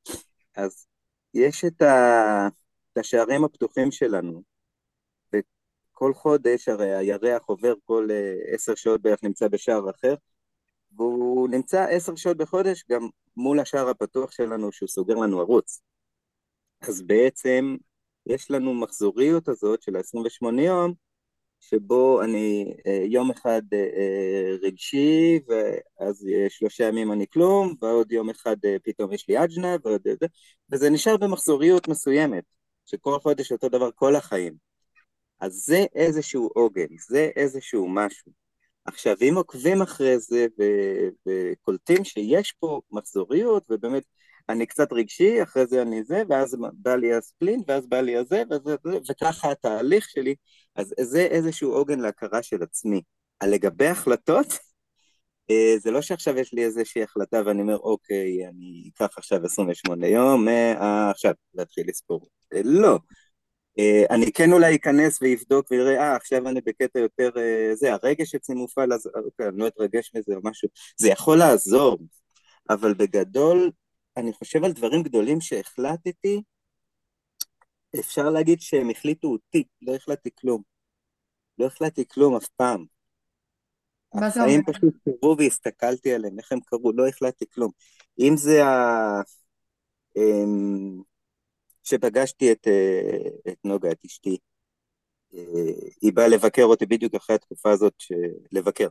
Speaker 3: אז יש את, ה... את השערים הפתוחים שלנו, וכל חודש הרי הירח עובר כל אה, עשר שעות בערך נמצא בשער אחר, והוא נמצא עשר שעות בחודש גם מול השער הפתוח שלנו שהוא סוגר לנו ערוץ. אז בעצם יש לנו מחזוריות הזאת של ה-28 יום, שבו אני אה, יום אחד אה, רגשי, ואז שלושה ימים אני כלום, ועוד יום אחד פתאום יש לי אג'נה, ועוד... וזה נשאר במחזוריות מסוימת, שכל חודש אותו דבר כל החיים. אז זה איזשהו עוגן, זה איזשהו משהו. עכשיו, אם עוקבים אחרי זה ו- וקולטים שיש פה מחזוריות, ובאמת אני קצת רגשי, אחרי זה אני זה, ואז בא לי הספלין, ואז בא לי הזה, וזה, וככה התהליך שלי, אז זה איזשהו עוגן להכרה של עצמי. לגבי החלטות, אה, זה לא שעכשיו יש לי איזושהי החלטה ואני אומר, אוקיי, אני אקח עכשיו 28 יום, מעכשיו להתחיל לספור. אה, לא. אה, אני כן אולי אכנס ויבדוק ויראה, אה, עכשיו אני בקטע יותר, זה, הרגש אצלי מופעל, אז אוקיי, אני לא אתרגש מזה או משהו. זה יכול לעזור, אבל בגדול, אני חושב על דברים גדולים שהחלטתי, אפשר להגיד שהם החליטו אותי, לא החלטתי כלום. לא החלטתי כלום אף פעם.
Speaker 1: מה זה אומר?
Speaker 3: החיים פשוט קרו והסתכלתי עליהם, איך הם קרו, לא החלטתי כלום. אם זה ה... אמ, שפגשתי את, אה, את נוגה, את אשתי, אה, היא באה לבקר אותי בדיוק אחרי התקופה הזאת, ש... לבקר,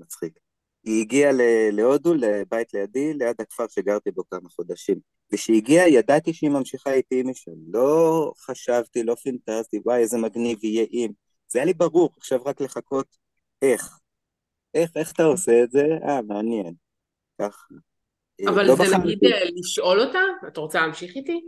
Speaker 3: מצחיק. היא הגיעה להודו, לבית לידי, ליד הכפר שגרתי בו כמה חודשים. וכשהיא הגיעה, ידעתי שהיא ממשיכה איתי משם. לא חשבתי, לא פינטזתי, וואי, איזה מגניב יהיה אם. זה היה לי ברור, עכשיו רק לחכות איך. איך, איך אתה עושה את זה? אה, מעניין. ככה.
Speaker 2: אבל
Speaker 3: לא
Speaker 2: זה
Speaker 3: בחרתי.
Speaker 2: נגיד אה, לשאול אותה? את רוצה להמשיך איתי?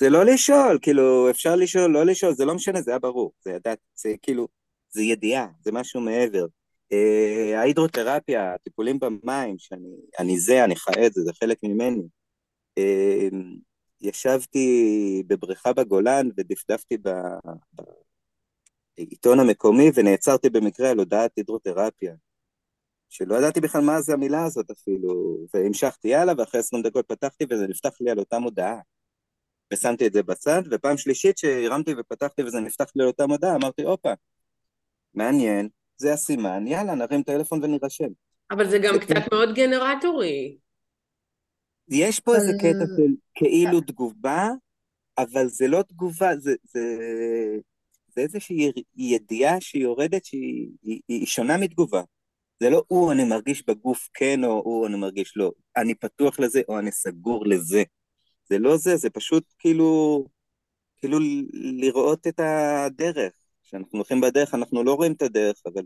Speaker 3: זה לא לשאול, כאילו, אפשר לשאול, לא לשאול, זה לא משנה, זה היה ברור. זה ידעת, זה כאילו, זה ידיעה, זה משהו מעבר. אה, ההידרותרפיה, הטיפולים במים, שאני אני זה, אני חי את זה, זה חלק ממני. אה, ישבתי בבריכה בגולן ודפדפתי בעיתון המקומי ונעצרתי במקרה על הודעת הידרותרפיה. שלא ידעתי בכלל מה זה המילה הזאת אפילו, והמשכתי הלאה ואחרי עשרים דקות פתחתי וזה נפתח לי על אותה מודעה. ושמתי את זה בצד, ופעם שלישית שהרמתי ופתחתי וזה נפתח לי על אותה מודעה, אמרתי, הופה, מעניין, זה הסימן, יאללה, נרים טלפון ונירשם.
Speaker 2: אבל זה גם
Speaker 3: זה
Speaker 2: קצת. מאוד גנרטורי.
Speaker 3: יש פה איזה
Speaker 1: אבל-
Speaker 3: קטע של כאילו תגובה, אבל זה לא תגובה, זה, זה, זה איזושהי ידיעה שהיא יורדת שהיא היא, היא שונה מתגובה. זה לא או אני מרגיש בגוף כן או או אני מרגיש לא, אני פתוח לזה או אני סגור לזה. זה לא זה, זה פשוט כאילו כאילו לראות את הדרך. כשאנחנו הולכים בדרך, אנחנו לא רואים את הדרך, אבל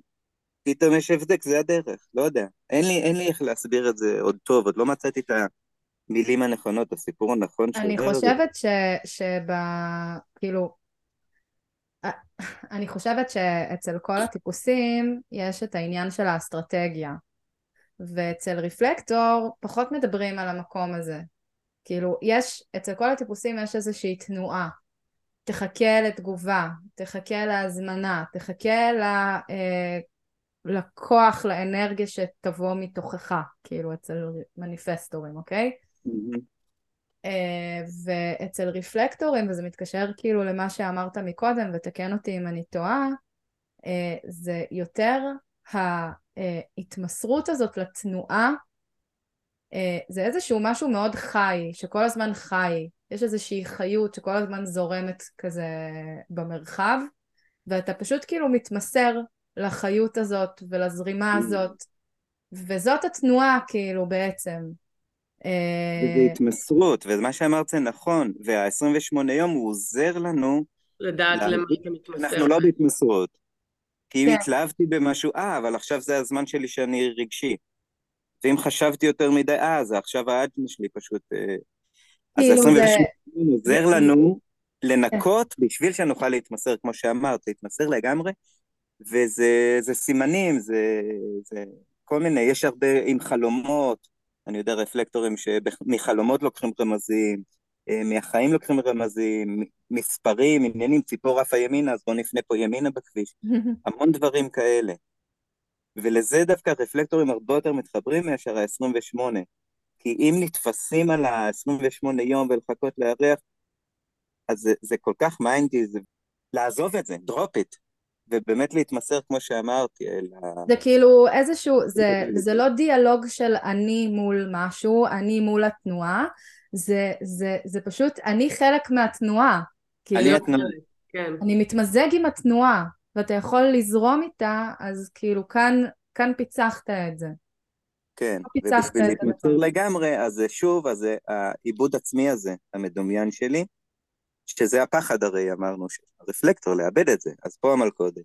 Speaker 3: פתאום יש הבדק, זה הדרך, לא יודע. אין לי, אין לי איך להסביר את זה עוד טוב, עוד לא מצאתי את המילים הנכונות, הסיפור הנכון
Speaker 1: אני חושבת ש, שב... כאילו, אני חושבת שאצל כל הטיפוסים יש את העניין של האסטרטגיה, ואצל רפלקטור פחות מדברים על המקום הזה. כאילו, יש, אצל כל הטיפוסים יש איזושהי תנועה. תחכה לתגובה, תחכה להזמנה, תחכה ל, אה, לכוח, לאנרגיה שתבוא מתוכך, כאילו אצל מניפסטורים, אוקיי? Mm-hmm. אה, ואצל רפלקטורים, וזה מתקשר כאילו למה שאמרת מקודם, ותקן אותי אם אני טועה, אה, זה יותר ההתמסרות הזאת לתנועה, אה, זה איזשהו משהו מאוד חי, שכל הזמן חי, יש איזושהי חיות שכל הזמן זורמת כזה במרחב, ואתה פשוט כאילו מתמסר לחיות הזאת ולזרימה mm. הזאת, וזאת התנועה כאילו בעצם.
Speaker 3: וזה אה, התמסרות, ומה שאמרת זה נכון, וה-28 יום הוא עוזר לנו...
Speaker 2: לדעת למה אתה מתמסר.
Speaker 3: אנחנו לא בהתמסרות. כי אם כן. התלהבתי במשהו, אה, אבל עכשיו זה הזמן שלי שאני רגשי. ואם חשבתי יותר מדי, אה, זה עכשיו האג'ן שלי פשוט... אה, אז ה-28 יום עוזר לנו לנקות בשביל שנוכל להתמסר, כמו שאמרת, להתמסר לגמרי, וזה סימנים, זה, זה כל מיני, יש הרבה עם חלומות, אני יודע רפלקטורים שמחלומות לוקחים רמזים, אה, מהחיים לוקחים רמזים, מספרים, עניינים, ציפור עפה ימינה, אז בואו נפנה פה ימינה בכביש, *laughs* המון דברים כאלה. ולזה דווקא רפלקטורים הרבה יותר מתחברים מאשר ה-28. כי אם נתפסים על ה-28 יום ולחכות לארח, אז זה, זה כל כך מיינדי, זה לעזוב את זה, drop it. ובאמת להתמסר, כמו שאמרתי, אל ה...
Speaker 1: זה כאילו איזשהו, זה, זה לא דיאלוג של אני מול משהו, אני מול התנועה, זה, זה, זה פשוט, אני חלק מהתנועה. כאילו, אני התנועה. כן. אני מתמזג עם התנועה, ואתה יכול לזרום איתה, אז כאילו כאן, כאן פיצחת את זה.
Speaker 3: כן, ובשביל להתמסר לגמרי, אז זה שוב, אז זה העיבוד עצמי הזה, המדומיין שלי, שזה הפחד הרי אמרנו, הרפלקטור, לאבד את זה, אז פה המלכודת.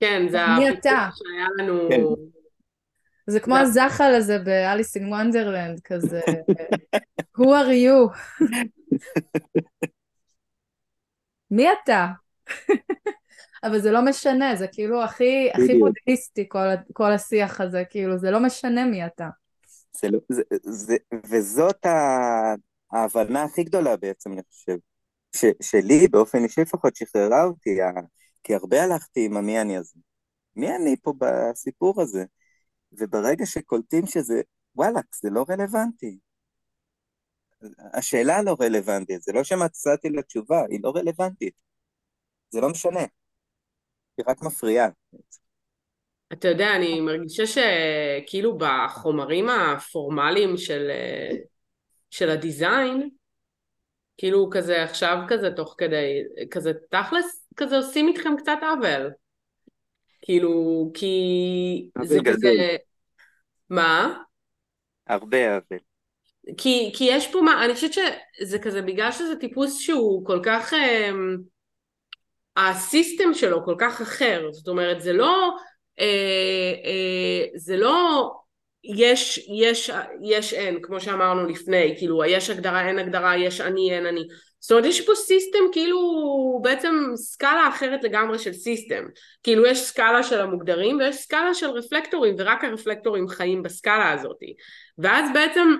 Speaker 2: כן, זה הפיצוץ שהיה לנו... כן.
Speaker 1: זה כמו הזחל הזה באליס אין וונדרלנד, כזה, who are you? *laughs* מי אתה? אבל זה לא משנה, זה כאילו הכי, הכי בודהיסטי כל, כל השיח הזה, כאילו זה לא משנה מי אתה.
Speaker 3: זה לא, זה, זה, וזאת ההבנה הכי גדולה בעצם, אני חושב. ש, שלי באופן אישי לפחות שחררה אותי, כי הרבה הלכתי עם המי אני הזה. מי אני פה בסיפור הזה? וברגע שקולטים שזה, וואלאק, זה לא רלוונטי. השאלה לא רלוונטית, זה לא שמצאתי לה תשובה, היא לא רלוונטית. זה לא משנה. היא רק מפריעה.
Speaker 2: אתה יודע, אני מרגישה שכאילו בחומרים הפורמליים של, של הדיזיין, כאילו כזה עכשיו כזה תוך כדי, כזה תכלס כזה עושים איתכם קצת עוול. כאילו, כי זה כזה... מה?
Speaker 3: הרבה עוול.
Speaker 2: כי, כי יש פה מה, אני חושבת שזה כזה בגלל שזה טיפוס שהוא כל כך, אה, ה system שלו כל כך אחר, זאת אומרת זה לא, אה, אה, זה לא יש, יש, יש אין, כמו שאמרנו לפני, כאילו יש הגדרה, אין הגדרה, יש אני, אין אני. זאת אומרת יש פה system כאילו בעצם סקאלה אחרת לגמרי של system. כאילו יש סקאלה של המוגדרים ויש סקאלה של רפלקטורים ורק הרפלקטורים חיים בסקאלה הזאת. ואז בעצם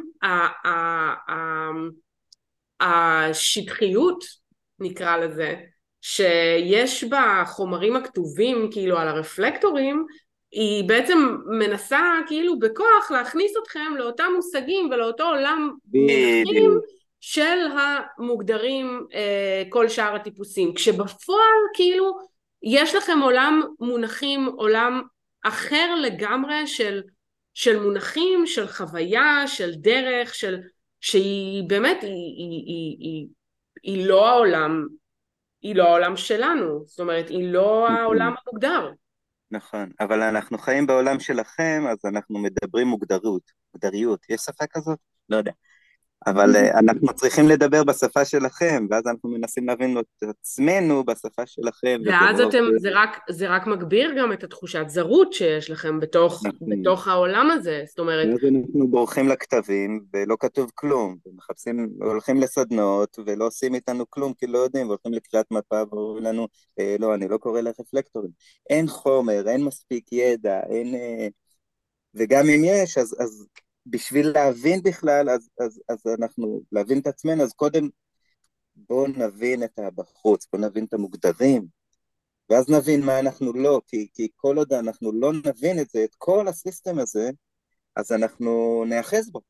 Speaker 2: השטחיות נקרא לזה שיש בחומרים הכתובים כאילו על הרפלקטורים היא בעצם מנסה כאילו בכוח להכניס אתכם לאותם מושגים ולאותו עולם מונחים של המוגדרים אה, כל שאר הטיפוסים. כשבפועל כאילו יש לכם עולם מונחים עולם אחר לגמרי של, של מונחים של חוויה של דרך של שהיא באמת היא, היא, היא, היא, היא לא העולם היא לא העולם שלנו זאת אומרת היא לא העולם המוגדר
Speaker 3: נכון, אבל אנחנו חיים בעולם שלכם, אז אנחנו מדברים מוגדרות, מוגדריות. יש שפה כזאת? לא יודע. אבל *laughs* אה, אנחנו צריכים לדבר בשפה שלכם, ואז אנחנו מנסים להבין את עצמנו בשפה שלכם.
Speaker 2: ואז אתם, זה רק, זה רק מגביר גם את התחושת זרות שיש לכם בתוך, נכון. בתוך העולם הזה, זאת אומרת...
Speaker 3: ואז אנחנו בורחים לכתבים, ולא כתוב כלום, ומחפשים, הולכים לסדנות, ולא עושים איתנו כלום, כי לא יודעים, והולכים לקריאת מפה, ואומרים לנו, אה, לא, אני לא קורא לרפלקטורים. אין חומר, אין מספיק ידע, אין... אה, וגם אם יש, אז, אז בשביל להבין בכלל, אז, אז, אז אנחנו, להבין את עצמנו, אז קודם בואו נבין את הבחוץ, בואו נבין את המוגדרים, ואז נבין מה אנחנו לא, כי, כי כל עוד אנחנו לא נבין את זה, את כל הסיסטם הזה, אז אנחנו נאחז בו,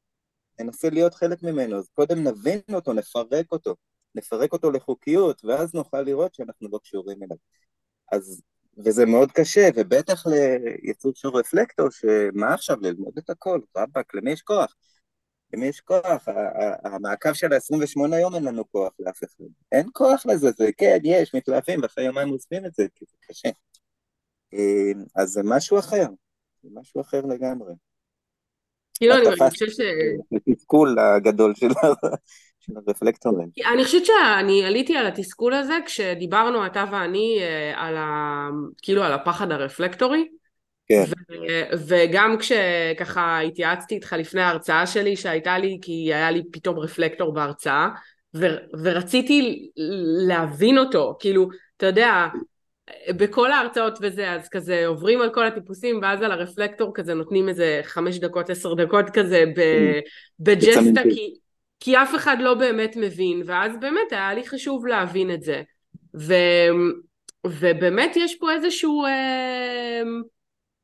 Speaker 3: ננסה להיות חלק ממנו, אז קודם נבין אותו, נפרק אותו, נפרק אותו לחוקיות, ואז נוכל לראות שאנחנו לא קשורים אליו. אז וזה מאוד קשה, ובטח ליצור של רפלקטור, שמה עכשיו ללמוד את הכל, רבאק, למי יש כוח? למי יש כוח? המעקב של ה-28 יום אין לנו כוח לאף אחד. אין כוח לזה, זה כן, יש, מתלהבים, ואחרי יומיים עוזבים את זה, כי זה קשה. אה, אז זה משהו אחר, זה משהו אחר לגמרי.
Speaker 2: כאילו, אני מרגישה ש...
Speaker 3: התסכול הגדול של של הרפלקטורים.
Speaker 2: אני חושבת שאני עליתי על התסכול הזה כשדיברנו אתה ואני אה, על ה... כאילו על הפחד הרפלקטורי.
Speaker 3: כן.
Speaker 2: ו- וגם כשככה התייעצתי איתך לפני ההרצאה שלי שהייתה לי, כי היה לי פתאום רפלקטור בהרצאה, ו- ורציתי להבין אותו, כאילו, אתה יודע, בכל ההרצאות וזה, אז כזה עוברים על כל הטיפוסים, ואז על הרפלקטור כזה נותנים איזה חמש דקות, עשר דקות כזה mm. בג'סטה, כי, כי אף אחד לא באמת מבין, ואז באמת היה לי חשוב להבין את זה. ו, ובאמת יש פה איזשהו, אה,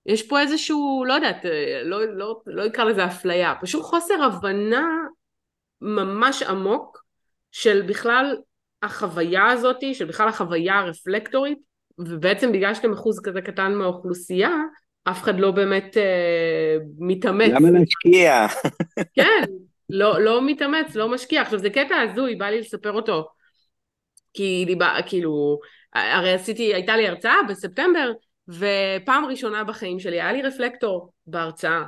Speaker 2: יש פה איזשהו, לא יודעת, אה, לא, לא, לא אקרא לזה אפליה, פשוט חוסר הבנה ממש עמוק של בכלל החוויה הזאת, של בכלל החוויה הרפלקטורית, ובעצם בגלל שאתם אחוז כזה קטן מהאוכלוסייה, אף אחד לא באמת אה, מתאמץ.
Speaker 3: למה להשקיע?
Speaker 2: כן, לא, לא מתאמץ, לא משקיע. עכשיו זה קטע הזוי, בא לי לספר אותו. כי דיבה, כאילו, הרי עשיתי, הייתה לי הרצאה בספטמבר, ופעם ראשונה בחיים שלי היה לי רפלקטור בהרצאה.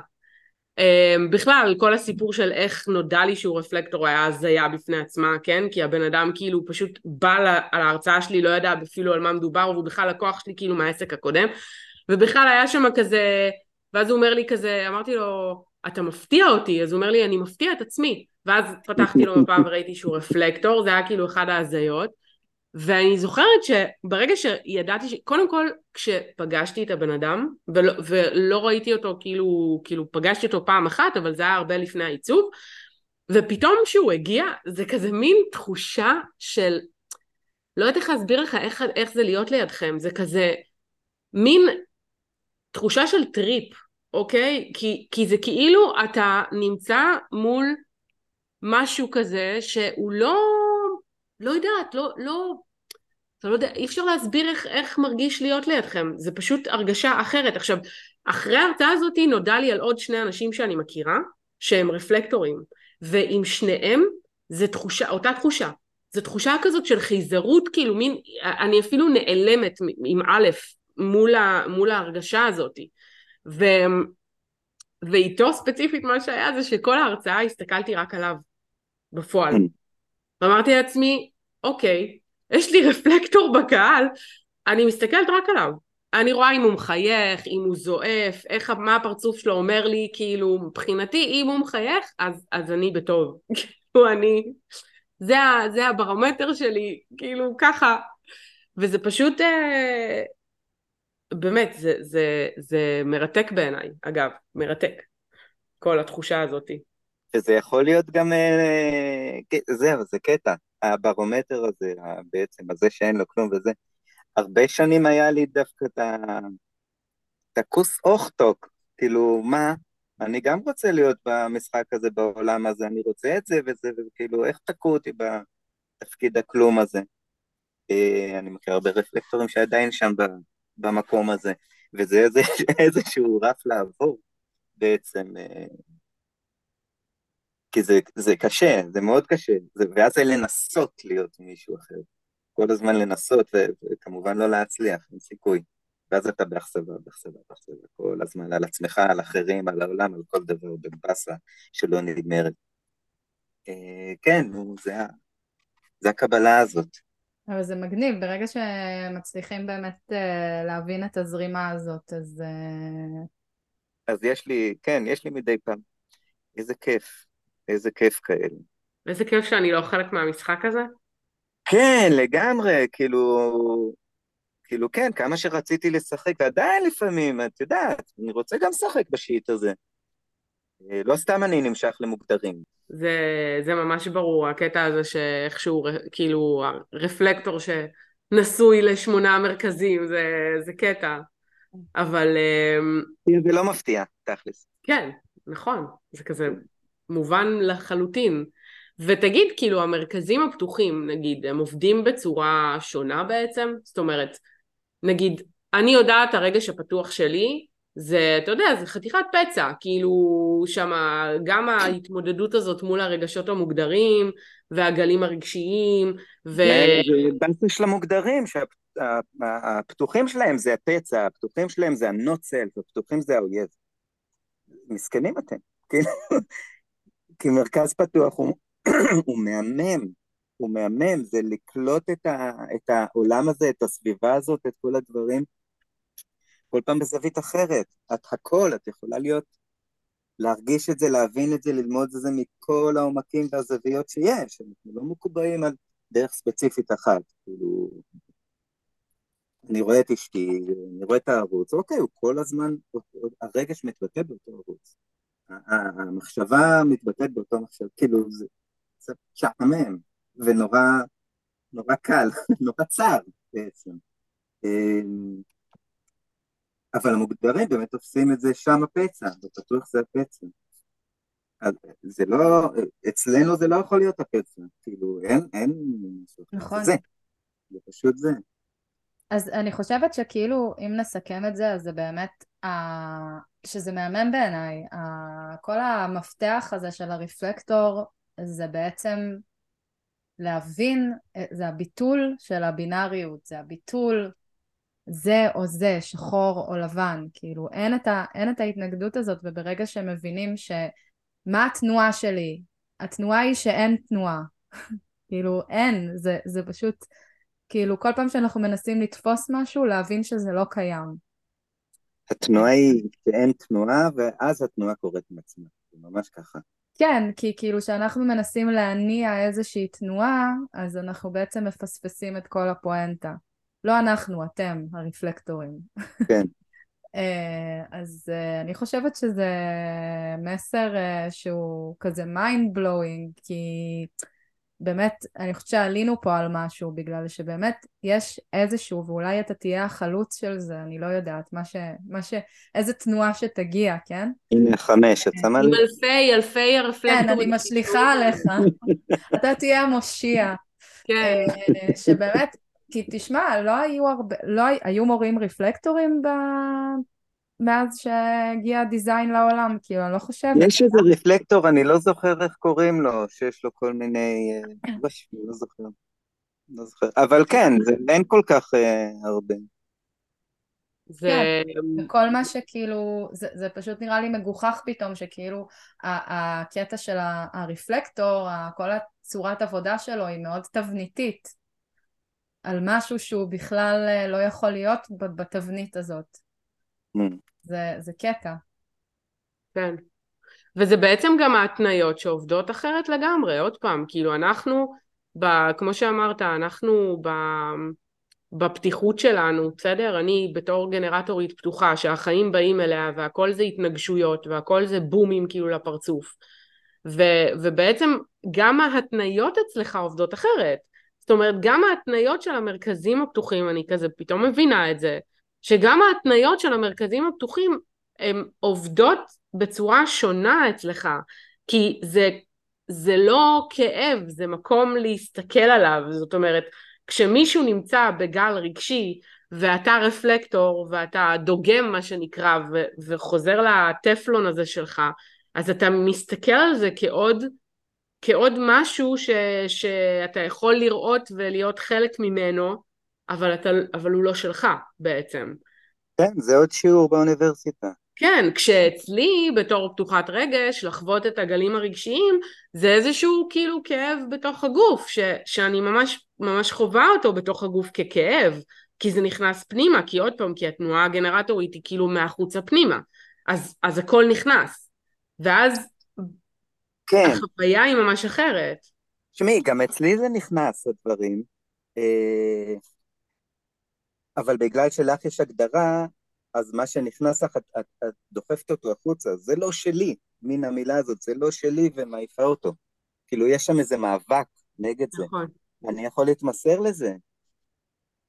Speaker 2: Um, בכלל, כל הסיפור של איך נודע לי שהוא רפלקטור היה הזיה בפני עצמה, כן? כי הבן אדם כאילו פשוט בא לה, על ההרצאה שלי, לא ידע אפילו על מה מדובר, והוא בכלל לקוח שלי כאילו מהעסק הקודם. ובכלל היה שם כזה, ואז הוא אומר לי כזה, אמרתי לו, אתה מפתיע אותי, אז הוא אומר לי, אני מפתיע את עצמי. ואז פתחתי לו מפה וראיתי שהוא רפלקטור, זה היה כאילו אחד ההזיות. ואני זוכרת שברגע שידעתי, ש... קודם כל כשפגשתי את הבן אדם, ולא, ולא ראיתי אותו כאילו, כאילו פגשתי אותו פעם אחת, אבל זה היה הרבה לפני העיצוב, ופתאום כשהוא הגיע, זה כזה מין תחושה של, לא יודעת איך להסביר לך איך, איך זה להיות לידכם, זה כזה מין תחושה של טריפ, אוקיי? כי, כי זה כאילו אתה נמצא מול משהו כזה שהוא לא, לא יודעת, לא, לא, אתה לא יודע, אי אפשר להסביר איך, איך מרגיש להיות לידכם, זה פשוט הרגשה אחרת. עכשיו, אחרי ההרצאה הזאת נודע לי על עוד שני אנשים שאני מכירה, שהם רפלקטורים, ועם שניהם זה תחושה, אותה תחושה. זו תחושה כזאת של חיזרות, כאילו מין, אני אפילו נעלמת עם א' מול, ה, מול ההרגשה הזאת. ו, ואיתו ספציפית מה שהיה זה שכל ההרצאה הסתכלתי רק עליו בפועל. כן. ואמרתי לעצמי, אוקיי, יש לי רפלקטור בקהל, אני מסתכלת רק עליו. אני רואה אם הוא מחייך, אם הוא זועף, איך, מה הפרצוף שלו אומר לי, כאילו, מבחינתי, אם הוא מחייך, אז, אז אני בטוב. *laughs* כאילו, אני... זה, זה הברומטר שלי, כאילו, ככה. וזה פשוט... אה, באמת, זה, זה, זה מרתק בעיניי, אגב, מרתק, כל התחושה הזאתי.
Speaker 3: וזה יכול להיות גם, אה, זהו, זה קטע, הברומטר הזה, בעצם, הזה שאין לו כלום וזה, הרבה שנים היה לי דווקא את הכוס אוכטוק, כאילו, מה, אני גם רוצה להיות במשחק הזה, בעולם הזה, אני רוצה את זה וזה, וכאילו, איך תקעו אותי בתפקיד הכלום הזה? אה, אני מכיר הרבה רפלקטורים שעדיין שם במקום הזה, וזה איזה, *laughs* איזשהו רף לעבור בעצם, אה, כי זה, זה קשה, זה מאוד קשה, זה, ואז זה לנסות להיות מישהו אחר, כל הזמן לנסות, ו, וכמובן לא להצליח, אין סיכוי, ואז אתה באכזבה, באכזבה, באכזבה, כל הזמן, על עצמך, על אחרים, על העולם, על כל דבר, בבאסה שלא נגמרת. אה, כן, זה, זה הקבלה הזאת.
Speaker 1: אבל זה מגניב, ברגע שמצליחים באמת אה, להבין את הזרימה הזאת, אז... אה,
Speaker 3: אז יש לי, כן, יש לי מדי פעם. איזה כיף, איזה כיף כאלה.
Speaker 2: איזה כיף שאני לא חלק מהמשחק הזה.
Speaker 3: כן, לגמרי, כאילו, כאילו כן, כמה שרציתי לשחק, ועדיין לפעמים, את יודעת, אני רוצה גם לשחק בשיט הזה. אה, לא סתם אני נמשך למוגדרים.
Speaker 2: זה, זה ממש ברור, הקטע הזה שאיכשהו, כאילו, הרפלקטור שנשוי לשמונה מרכזים, זה, זה קטע. אבל...
Speaker 3: אמ, זה לא מפתיע, תכלס.
Speaker 2: כן, נכון, זה כזה מובן לחלוטין. ותגיד, כאילו, המרכזים הפתוחים, נגיד, הם עובדים בצורה שונה בעצם? זאת אומרת, נגיד, אני יודעת הרגש הפתוח שלי, זה, אתה יודע, זה חתיכת פצע, כאילו, שם גם ההתמודדות הזאת מול הרגשות המוגדרים, והגלים הרגשיים, ו...
Speaker 3: באסה של המוגדרים, שהפתוחים שלהם זה הפצע, הפתוחים שלהם זה הנוצל, הפתוחים זה האויב. מסכנים אתם, כאילו, כי מרכז פתוח הוא, מהמם, הוא מהמם, זה לקלוט את העולם הזה, את הסביבה הזאת, את כל הדברים, כל פעם בזווית אחרת. את הכל, את יכולה להיות, להרגיש את זה, להבין את זה, ללמוד את זה מכל העומקים והזוויות שיש. אנחנו לא מקובעים על דרך ספציפית אחת. כאילו, אני רואה את אשתי, אני רואה את הערוץ, אוקיי, הוא כל הזמן, הרגש מתבטא באותו ערוץ. המחשבה מתבטאת באותו מחשב, כאילו, זה, זה שעמם, ונורא נורא קל, *laughs* נורא צר בעצם. אבל המוגדרים באמת תופסים את זה שם הפצע, ובטוח זה הפצע. זה לא, אצלנו זה לא יכול להיות הפצע, כאילו אין, אין,
Speaker 1: נכון.
Speaker 3: זה, זה פשוט זה.
Speaker 1: אז אני חושבת שכאילו, אם נסכם את זה, אז זה באמת, שזה מהמם בעיניי, כל המפתח הזה של הרפלקטור, זה בעצם להבין, זה הביטול של הבינאריות, זה הביטול זה או זה, שחור או לבן, כאילו אין את, ה, אין את ההתנגדות הזאת וברגע שמבינים שמה התנועה שלי, התנועה היא שאין תנועה, *laughs* כאילו אין, זה, זה פשוט, כאילו כל פעם שאנחנו מנסים לתפוס משהו להבין שזה לא קיים.
Speaker 3: התנועה היא שאין תנועה ואז התנועה קורית מעצמה, זה ממש ככה.
Speaker 1: כן, כי כאילו כשאנחנו מנסים להניע איזושהי תנועה, אז אנחנו בעצם מפספסים את כל הפואנטה. לא אנחנו, אתם, הרפלקטורים.
Speaker 3: כן. *laughs*
Speaker 1: אה, אז uh, אני חושבת שזה מסר uh, שהוא כזה mind blowing, כי באמת, אני חושבת שעלינו פה על משהו, בגלל שבאמת יש איזשהו, ואולי אתה תהיה החלוץ של זה, אני לא יודעת, מה ש... מה ש... איזה תנועה שתגיע, כן?
Speaker 3: הנה חמש, את שמה
Speaker 2: לי? עם אלפי, אלפי
Speaker 1: הרפלקטורים. כן, אני משליכה עליך. *laughs* אתה תהיה המושיע.
Speaker 2: כן.
Speaker 1: שבאמת, כי תשמע, לא היו הרבה, לא היו מורים רפלקטורים ב... מאז שהגיע הדיזיין לעולם, כאילו, אני לא חושבת.
Speaker 3: יש איזה רפלקטור, אני לא זוכר איך קוראים לו, שיש לו כל מיני... אה, לא זוכר. לא זוכר. אבל כן, זה, אין כל כך uh, הרבה.
Speaker 1: זה... כן, וכל מה שכאילו, זה, זה פשוט נראה לי מגוחך פתאום, שכאילו הקטע של הרפלקטור, כל הצורת עבודה שלו היא מאוד תבניתית, על משהו שהוא בכלל אה, לא יכול להיות בתבנית הזאת. Mm. זה, זה קטע.
Speaker 2: כן. וזה בעצם גם ההתניות שעובדות אחרת לגמרי, עוד פעם, כאילו אנחנו, ב, כמו שאמרת, אנחנו ב, בפתיחות שלנו, בסדר? אני בתור גנרטורית פתוחה, שהחיים באים אליה והכל זה התנגשויות והכל זה בומים כאילו לפרצוף. ו, ובעצם גם ההתניות אצלך עובדות אחרת. זאת אומרת, גם ההתניות של המרכזים הפתוחים, אני כזה פתאום מבינה את זה, שגם ההתניות של המרכזים הפתוחים הן עובדות בצורה שונה אצלך, כי זה, זה לא כאב, זה מקום להסתכל עליו, זאת אומרת, כשמישהו נמצא בגל רגשי ואתה רפלקטור ואתה דוגם מה שנקרא ו- וחוזר לטפלון הזה שלך, אז אתה מסתכל על זה כעוד, כעוד משהו ש- שאתה יכול לראות ולהיות חלק ממנו אבל, אתה, אבל הוא לא שלך בעצם.
Speaker 3: כן, זה עוד שיעור באוניברסיטה.
Speaker 2: כן, כשאצלי בתור פתוחת רגש, לחוות את הגלים הרגשיים, זה איזשהו כאילו כאב בתוך הגוף, ש, שאני ממש, ממש חווה אותו בתוך הגוף ככאב, כי זה נכנס פנימה, כי עוד פעם, כי התנועה הגנרטורית היא כאילו מהחוצה פנימה, אז, אז הכל נכנס, ואז כן. החוויה היא ממש אחרת.
Speaker 3: תשמעי, גם אצלי זה נכנס, הדברים, אה, אבל בגלל שלך יש הגדרה, אז מה שנכנס לך, את, את, את דוחפת אותו החוצה, זה לא שלי, מן המילה הזאת, זה לא שלי ומעיפה אותו. כאילו, יש שם איזה מאבק נגד זה. נכון. אני יכול להתמסר לזה.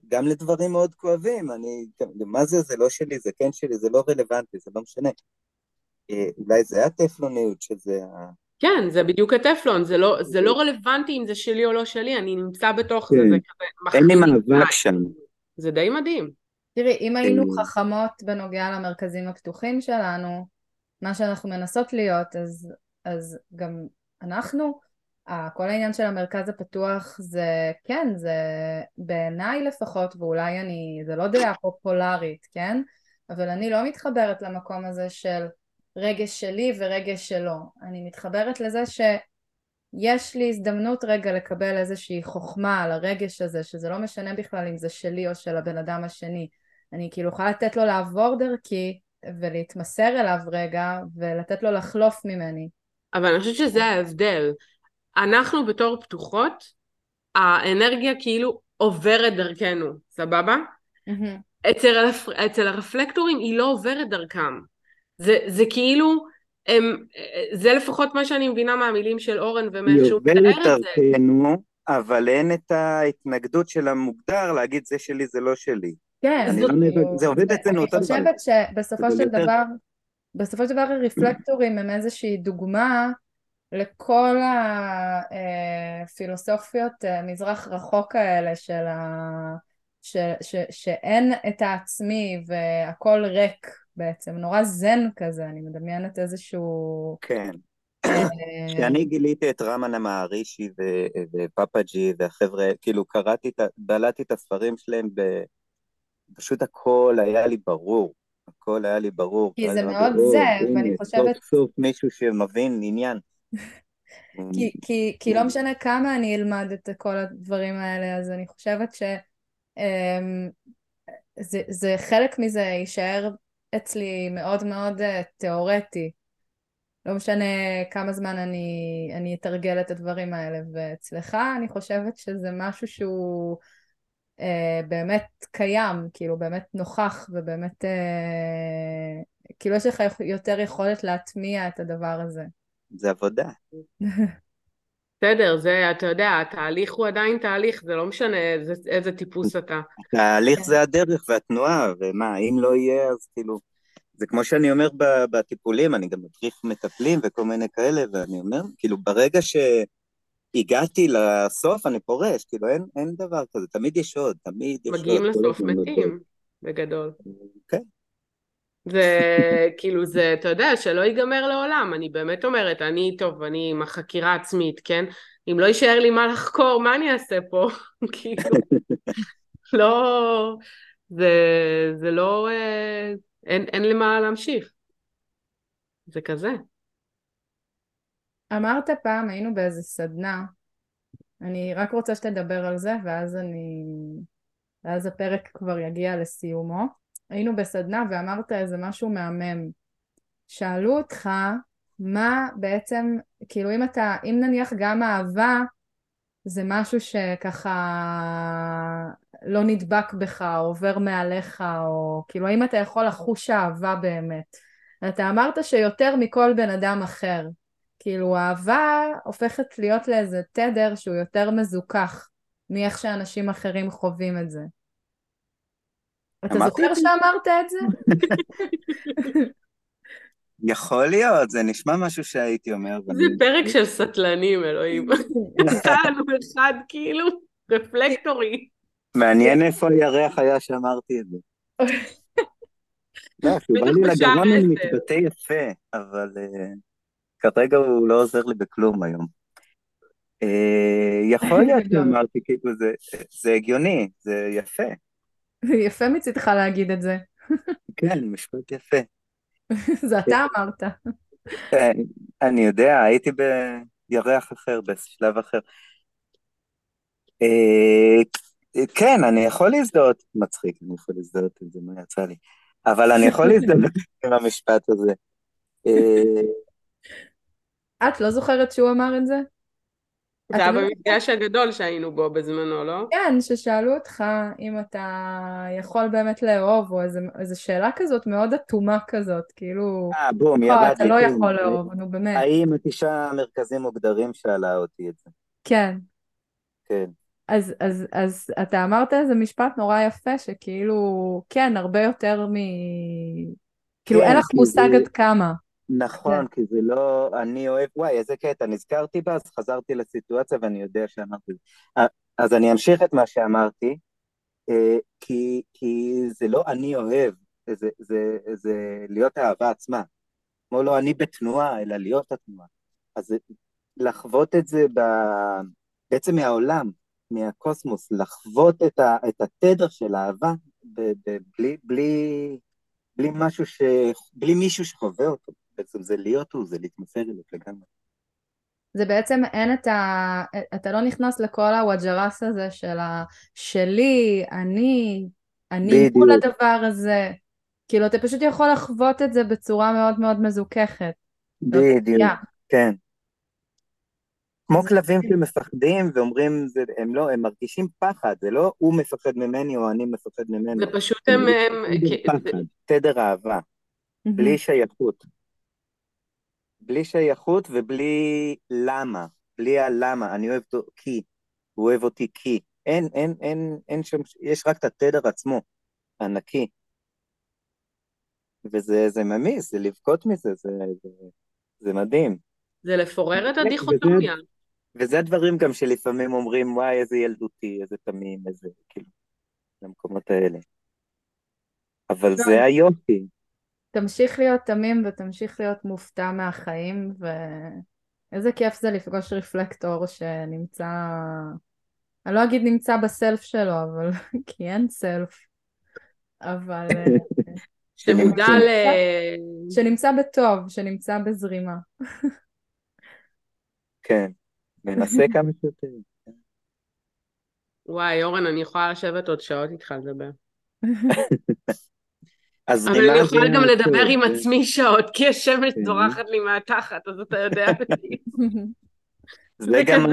Speaker 3: גם לדברים מאוד כואבים, אני, מה זה, זה לא שלי, זה כן שלי, זה לא רלוונטי, זה לא משנה. אה, אולי זה הטפלוניות שזה.
Speaker 2: כן, זה בדיוק הטפלון, זה לא, זה לא רלוונטי אם זה שלי או לא שלי, אני נמצא בתוך כן. זה, זה
Speaker 3: כזה... אין לי מאבק שם.
Speaker 2: זה די מדהים.
Speaker 1: תראי, אם היינו חכמות בנוגע למרכזים הפתוחים שלנו, מה שאנחנו מנסות להיות, אז, אז גם אנחנו, כל העניין של המרכז הפתוח זה, כן, זה בעיניי לפחות, ואולי אני, זה לא דעה פופולרית, כן? אבל אני לא מתחברת למקום הזה של רגש שלי ורגש שלו. אני מתחברת לזה שיש לי הזדמנות רגע לקבל איזושהי חוכמה על הרגש הזה, שזה לא משנה בכלל אם זה שלי או של הבן אדם השני. אני כאילו יכולה לתת לו לעבור דרכי ולהתמסר אליו רגע ולתת לו לחלוף ממני.
Speaker 2: אבל אני חושבת שזה ההבדל. אנחנו בתור פתוחות, האנרגיה כאילו עוברת דרכנו, סבבה? Mm-hmm. אצל, אצל הרפלקטורים היא לא עוברת דרכם. זה, זה כאילו, הם, זה לפחות מה שאני מבינה מהמילים של אורן ומאיך שהוא מתאר את זה.
Speaker 3: אבל אין את ההתנגדות של המוגדר להגיד זה שלי זה לא שלי.
Speaker 1: כן,
Speaker 3: לא נאבק, זה עובד אצלנו אותו
Speaker 1: דבר. אני חושבת שבסופו של דבר, בסופו של דבר הרפלקטורים הם איזושהי דוגמה לכל הפילוסופיות אה, מזרח רחוק האלה של ה... ש, ש, שאין את העצמי והכל ריק בעצם, נורא זן כזה, אני מדמיינת איזשהו...
Speaker 3: כן. אה, כשאני גיליתי את רמנה מהרישי ופאפאג'י והחבר'ה, כאילו קראתי, בלעתי את הספרים שלהם פשוט הכל היה לי ברור, הכל היה לי ברור.
Speaker 1: כי זה מאוד ברור, זה, ואני חושבת...
Speaker 3: סוף סוף מישהו שמבין עניין. *laughs*
Speaker 1: כי, כי, כי לא משנה כמה אני אלמד את כל הדברים האלה, אז אני חושבת שזה אמ, חלק מזה יישאר אצלי מאוד מאוד אה, תיאורטי. לא משנה כמה זמן אני, אני אתרגל את הדברים האלה, ואצלך אני חושבת שזה משהו שהוא אה, באמת קיים, כאילו באמת נוכח ובאמת, אה, כאילו יש לך יותר יכולת להטמיע את הדבר הזה.
Speaker 3: זה עבודה. *laughs*
Speaker 2: בסדר, זה, אתה יודע, התהליך הוא עדיין תהליך, זה לא משנה איזה, איזה טיפוס אתה.
Speaker 3: התהליך. זה הדרך והתנועה, ומה, אם לא יהיה, אז כאילו... זה כמו שאני אומר בטיפולים, אני גם מדריך מטפלים וכל מיני כאלה, ואני אומר, כאילו, ברגע ש... הגעתי לסוף, אני פורש, כאילו אין, אין דבר כזה, תמיד יש עוד, תמיד יש
Speaker 2: עוד. מגיעים לסוף מתים, בגדול.
Speaker 3: כן.
Speaker 2: זה כאילו זה, אתה יודע, שלא ייגמר לעולם, אני באמת אומרת, אני, טוב, אני עם החקירה עצמית, כן? אם לא יישאר לי מה לחקור, מה אני אעשה פה? *laughs* כאילו, לא, זה, זה לא, אה, אין, אין למה להמשיך. זה כזה.
Speaker 1: אמרת פעם, היינו באיזה סדנה, אני רק רוצה שתדבר על זה, ואז אני... ואז הפרק כבר יגיע לסיומו. היינו בסדנה ואמרת איזה משהו מהמם. שאלו אותך מה בעצם, כאילו אם אתה, אם נניח גם אהבה זה משהו שככה לא נדבק בך, או עובר מעליך, או כאילו האם אתה יכול לחוש אהבה באמת. אתה אמרת שיותר מכל בן אדם אחר. כאילו אהבה הופכת להיות לאיזה תדר שהוא יותר מזוכח מאיך שאנשים אחרים חווים את זה. אתה זוכר שאמרת את זה? *laughs*
Speaker 3: יכול להיות, זה נשמע משהו שהייתי אומר.
Speaker 2: זה פרק של סטלנים, אלוהים. *laughs* נתנו אחד כאילו רפלקטורי.
Speaker 3: מעניין איפה הירח היה שאמרתי את זה. *laughs* לא, בא לי לגרון אני מתבטא יפה, אבל... אה, כרגע הוא לא עוזר לי בכלום היום. אה, יכול להיות שאמרתי, כאילו, זה, זה הגיוני, זה יפה. *laughs*
Speaker 1: יפה מצידך להגיד את זה. *laughs*
Speaker 3: כן, משפט יפה.
Speaker 1: זה אתה אמרת.
Speaker 3: כן, אני יודע, הייתי בירח אחר, בשלב אחר. אה, כן, אני יכול להזדהות, מצחיק, אני יכול להזדהות עם זה, מה יצא לי? אבל אני יכול *laughs* להזדהות עם המשפט הזה. אה,
Speaker 1: את לא זוכרת שהוא אמר את זה?
Speaker 2: זה היה במפגש הגדול שהיינו בו בזמנו, לא?
Speaker 1: כן, ששאלו אותך אם אתה יכול באמת לאהוב, או איזו שאלה כזאת מאוד אטומה כזאת, כאילו...
Speaker 3: אה, בום,
Speaker 1: לא,
Speaker 3: ידעתי.
Speaker 1: אתה לא
Speaker 3: כן.
Speaker 1: יכול לאהוב, נו באמת.
Speaker 3: האם התשעה מרכזים מוגדרים שאלה אותי את זה?
Speaker 1: כן.
Speaker 3: כן.
Speaker 1: אז, אז, אז אתה אמרת איזה משפט נורא יפה, שכאילו, כן, הרבה יותר מ... כאילו,
Speaker 3: כן,
Speaker 1: אין לך מושג
Speaker 3: זה-
Speaker 1: עד כמה.
Speaker 3: נכון, כי זה לא, אני אוהב, וואי, איזה קטע, נזכרתי בה, אז חזרתי לסיטואציה ואני יודע שאמרתי. אה, אז אני אמשיך את מה שאמרתי, אה, כי, כי זה לא אני אוהב, זה, זה, זה להיות האהבה עצמה. כמו לא אני בתנועה, אלא להיות התנועה. אז לחוות את זה ב, בעצם מהעולם, מהקוסמוס, לחוות את, ה, את התדר של האהבה ב, ב, בלי, בלי, בלי משהו ש... בלי מישהו שחווה אותו. בעצם זה להיות הוא, זה להתמסר אליו לגמרי.
Speaker 1: זה בעצם אין את ה... אתה לא נכנס לכל הוואג'רס הזה של ה... שלי, אני, אני
Speaker 3: בדיוק.
Speaker 1: מול הדבר הזה. כאילו, אתה פשוט יכול לחוות את זה בצורה מאוד מאוד מזוככת.
Speaker 3: בדיוק,
Speaker 1: Yeah.
Speaker 3: כן. כמו כלבים שמפחדים ואומרים, זה, הם לא, הם מרגישים פחד, זה לא הוא מפחד ממני או אני מפחד ממנו.
Speaker 2: זה פשוט הם... הם-
Speaker 3: תדר
Speaker 2: כי-
Speaker 3: פחד, תדר אהבה, בלי שייכות. בלי שייכות ובלי למה, בלי הלמה, אני אוהב אותו כי, הוא אוהב אותי כי. אין, אין, אין, אין שם, יש רק את התדר עצמו, הנקי. וזה זה ממיס, זה לבכות מזה, זה, זה, זה מדהים.
Speaker 2: זה לפורר את
Speaker 3: וזה-
Speaker 2: הדיכוטומיה.
Speaker 3: וזה הדברים גם שלפעמים אומרים, וואי, איזה ילדותי, איזה תמים, איזה, כאילו, למקומות האלה. אבל. זה היופי.
Speaker 1: תמשיך להיות תמים ותמשיך להיות מופתע מהחיים, ואיזה כיף זה לפגוש רפלקטור שנמצא, אני לא אגיד נמצא בסלף שלו, אבל *laughs* כי אין סלף, אבל אה,
Speaker 2: שמודע ל...
Speaker 1: שנמצא בטוב, שנמצא בזרימה.
Speaker 3: כן, מנסה *laughs* כמה שיותר.
Speaker 2: וואי, אורן, אני יכולה לשבת עוד שעות איתך לדבר. *laughs*
Speaker 3: אז
Speaker 2: אבל אני יכולה גם לדבר עם
Speaker 3: זה-
Speaker 2: עצמי שעות, כי השמש
Speaker 3: כן.
Speaker 2: זורחת לי מהתחת, אז אתה יודע.
Speaker 3: זה גם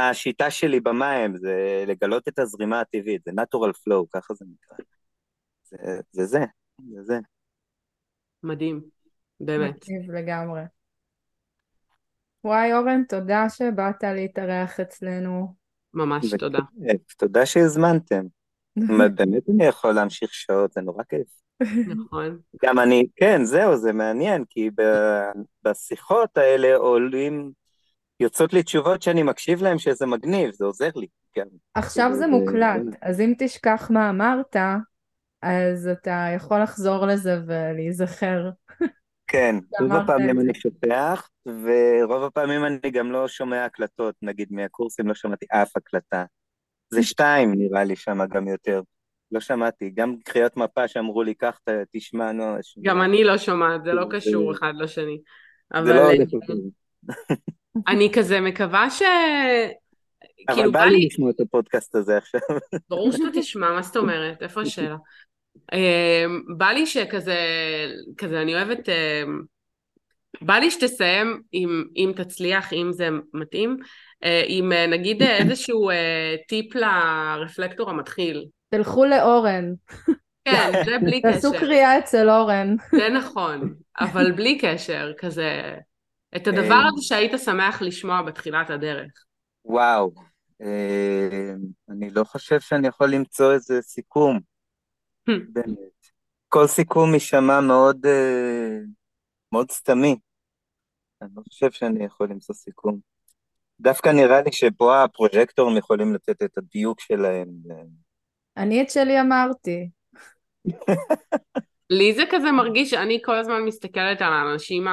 Speaker 3: השיטה שלי במים, זה לגלות את הזרימה הטבעית, זה natural flow, ככה זה נקרא. זה זה, זה, זה.
Speaker 2: מדהים, באמת.
Speaker 1: מגניב לגמרי. וואי אורן, תודה שבאת להתארח אצלנו.
Speaker 2: ממש תודה.
Speaker 3: תודה שהזמנתם. *laughs* באמת אני יכול להמשיך שעות, זה נורא כיף.
Speaker 2: נכון.
Speaker 3: גם אני, כן, זהו, זה מעניין, כי ב- בשיחות האלה עולים, יוצאות לי תשובות שאני מקשיב להן שזה מגניב, זה עוזר לי. כן.
Speaker 1: עכשיו זה מוקלט, אז אם תשכח מה אמרת, אז אתה יכול לחזור לזה ולהיזכר.
Speaker 3: כן, *laughs* רוב הפעמים. אני שוכח, ורוב הפעמים אני גם לא שומע הקלטות, נגיד מהקורסים לא שמעתי אף הקלטה. זה *laughs* שתיים נראה לי שם גם יותר. לא שמעתי, גם קריאות מפה שאמרו לי, קח, תשמע, נו,
Speaker 2: גם אני לא שומעת, זה לא קשור אחד לשני.
Speaker 3: זה לא. *laughs*
Speaker 2: אני כזה מקווה ש...
Speaker 3: אבל
Speaker 2: כאילו
Speaker 3: בא לי לשמוע את הפודקאסט הזה עכשיו. *laughs*
Speaker 2: ברור שאתה תשמע, מה זאת אומרת? איפה השאלה? אמ, בא לי שכזה, כזה אני אוהבת, אמ, בא לי שתסיים, אם, אם תצליח, אם זה מתאים, אה, עם אה, נגיד אה, איזשהו טיפ לרפלקטור המתחיל.
Speaker 1: תלכו לאורן,
Speaker 2: כן, זה בלי *laughs*
Speaker 1: תעשו
Speaker 2: קשר.
Speaker 1: קריאה אצל אורן. *laughs*
Speaker 2: זה נכון, אבל בלי קשר, כזה, את הדבר
Speaker 3: אה.
Speaker 2: הזה שהיית שמח לשמוע בתחילת הדרך.
Speaker 3: וואו, אה, אני לא חושב שאני יכול למצוא איזה סיכום, באמת. כל סיכום יישמע מאוד, אה, מאוד סתמי. אני לא חושב שאני יכול למצוא סיכום. דווקא נראה לי שפה הפרוג'קטורים יכולים לתת את הדיוק שלהם.
Speaker 1: אני את שלי אמרתי.
Speaker 2: לי זה כזה מרגיש שאני כל הזמן מסתכלת על האנשים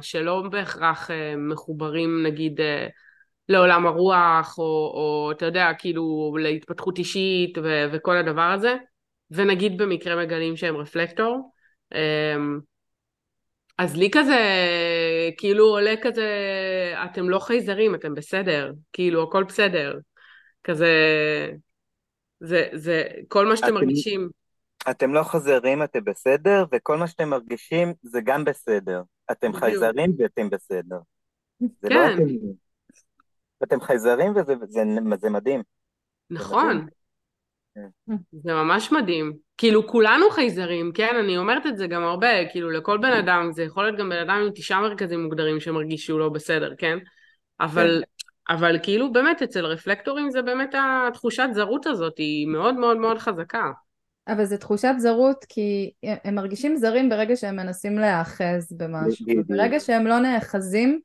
Speaker 2: שלא בהכרח אה, מחוברים נגיד אה, לעולם הרוח או, או אתה יודע כאילו להתפתחות אישית ו- וכל הדבר הזה ונגיד במקרה מגלים שהם רפלקטור אמ, אז לי כזה, כאילו עולה כזה, אתם לא חייזרים, אתם בסדר, כאילו הכל בסדר. כזה, זה, זה, כל מה שאתם
Speaker 3: אתם-
Speaker 2: מרגישים.
Speaker 3: אתם לא חזרים, אתם בסדר, וכל מה שאתם מרגישים זה גם בסדר. אתם
Speaker 2: בדיוק.
Speaker 3: חייזרים ואתם בסדר. זה לא
Speaker 2: כן.
Speaker 3: אתם... אתם חייזרים וזה זה, זה מדהים.
Speaker 2: נכון.
Speaker 3: כן.
Speaker 2: זה ממש מדהים. כאילו כולנו חייזרים, כן? אני אומרת את זה גם הרבה, כאילו לכל בן אדם, זה יכול להיות גם בן אדם עם תשעה מרכזים מוגדרים שמרגיש שהוא לא בסדר, כן? אבל, אבל כאילו באמת אצל רפלקטורים זה באמת התחושת זרות הזאת, היא מאוד מאוד מאוד חזקה.
Speaker 1: אבל זו תחושת זרות כי הם מרגישים זרים ברגע שהם מנסים להיאחז במשהו. ברגע שהם לא נאחזים,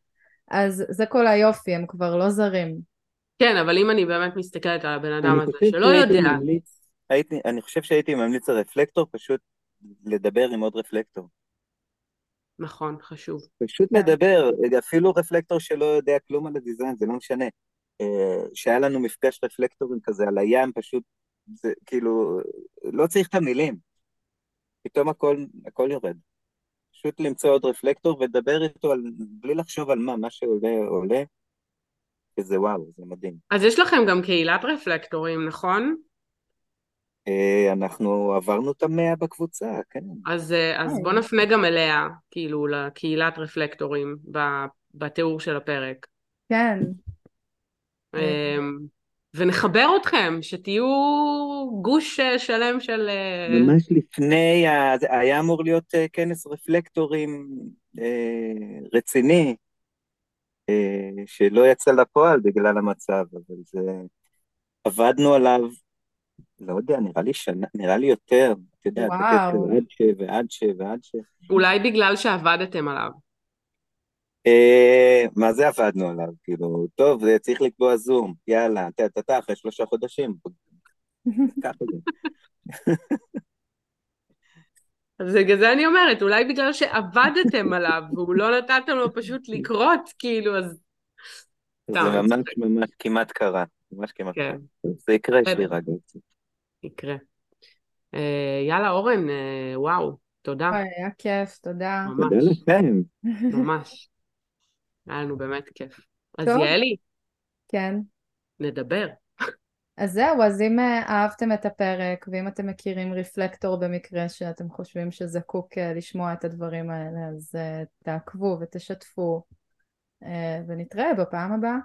Speaker 1: אז זה כל היופי, הם כבר לא זרים.
Speaker 2: כן, אבל אם אני באמת מסתכלת על הבן אדם הזה שלא יודע,
Speaker 3: ממליץ- הייתי, אני חושב שהייתי ממליץ לרפלקטור פשוט לדבר עם עוד רפלקטור.
Speaker 2: נכון, חשוב.
Speaker 3: פשוט
Speaker 1: כן.
Speaker 3: לדבר, אפילו רפלקטור שלא יודע כלום על הדיזיין, זה לא משנה. אה, שהיה לנו מפגש רפלקטורים כזה על הים, פשוט, זה כאילו, לא צריך את המילים. פתאום הכל, הכל יורד. פשוט למצוא עוד רפלקטור ולדבר איתו על, בלי לחשוב על מה, מה שעולה עולה, וזה וואו, זה מדהים.
Speaker 2: אז יש לכם גם קהילת רפלקטורים, נכון?
Speaker 3: אה, אנחנו עברנו את המאה בקבוצה, כן.
Speaker 2: אז, אה, אז
Speaker 1: אה.
Speaker 2: בוא נפנה גם אליה, כאילו, לקהילת רפלקטורים ב- בתיאור של הפרק.
Speaker 1: כן,
Speaker 2: אמ, ונחבר אתכם, שתהיו גוש שלם של...
Speaker 3: ממש לפני, היה אמור להיות כנס רפלקטורים רציני, שלא יצא לפועל בגלל המצב, אבל זה... עבדנו עליו, לא יודע, נראה לי שנה, נראה לי יותר, את יודעת,
Speaker 1: וואו.
Speaker 3: עד ש... ועד ש... ועד ש...
Speaker 2: אולי בגלל שעבדתם עליו.
Speaker 3: אה, מה זה עבדנו עליו? כאילו, טוב, זה צריך לקבוע זום, יאללה, אתה, אתה, אתה, אחרי שלושה חודשים.
Speaker 2: אז בגלל זה אני אומרת, אולי בגלל שעבדתם עליו, והוא לא נתתם לו פשוט לקרות, כאילו, אז...
Speaker 3: זה ממש. ממש כמעט קרה, ממש כמעט
Speaker 2: כן.
Speaker 3: קרה. זה יקרה, יש לי. רגע.
Speaker 2: יקרה. אה, יאללה, אורן, אה, וואו, תודה,
Speaker 1: אוי, היה כיף, תודה.
Speaker 2: ממש,
Speaker 3: תודה לכם.
Speaker 2: ממש. היה לנו באמת כיף. אז
Speaker 1: טוב.
Speaker 2: יעלי,
Speaker 1: כן.
Speaker 2: נדבר.
Speaker 1: אז זהו, אז אם אה, אהבתם את הפרק, ואם אתם מכירים רפלקטור במקרה שאתם חושבים שזקוק לשמוע את הדברים האלה, אז תעקבו ותשתפו, אה, ונתראה בפעם הבאה.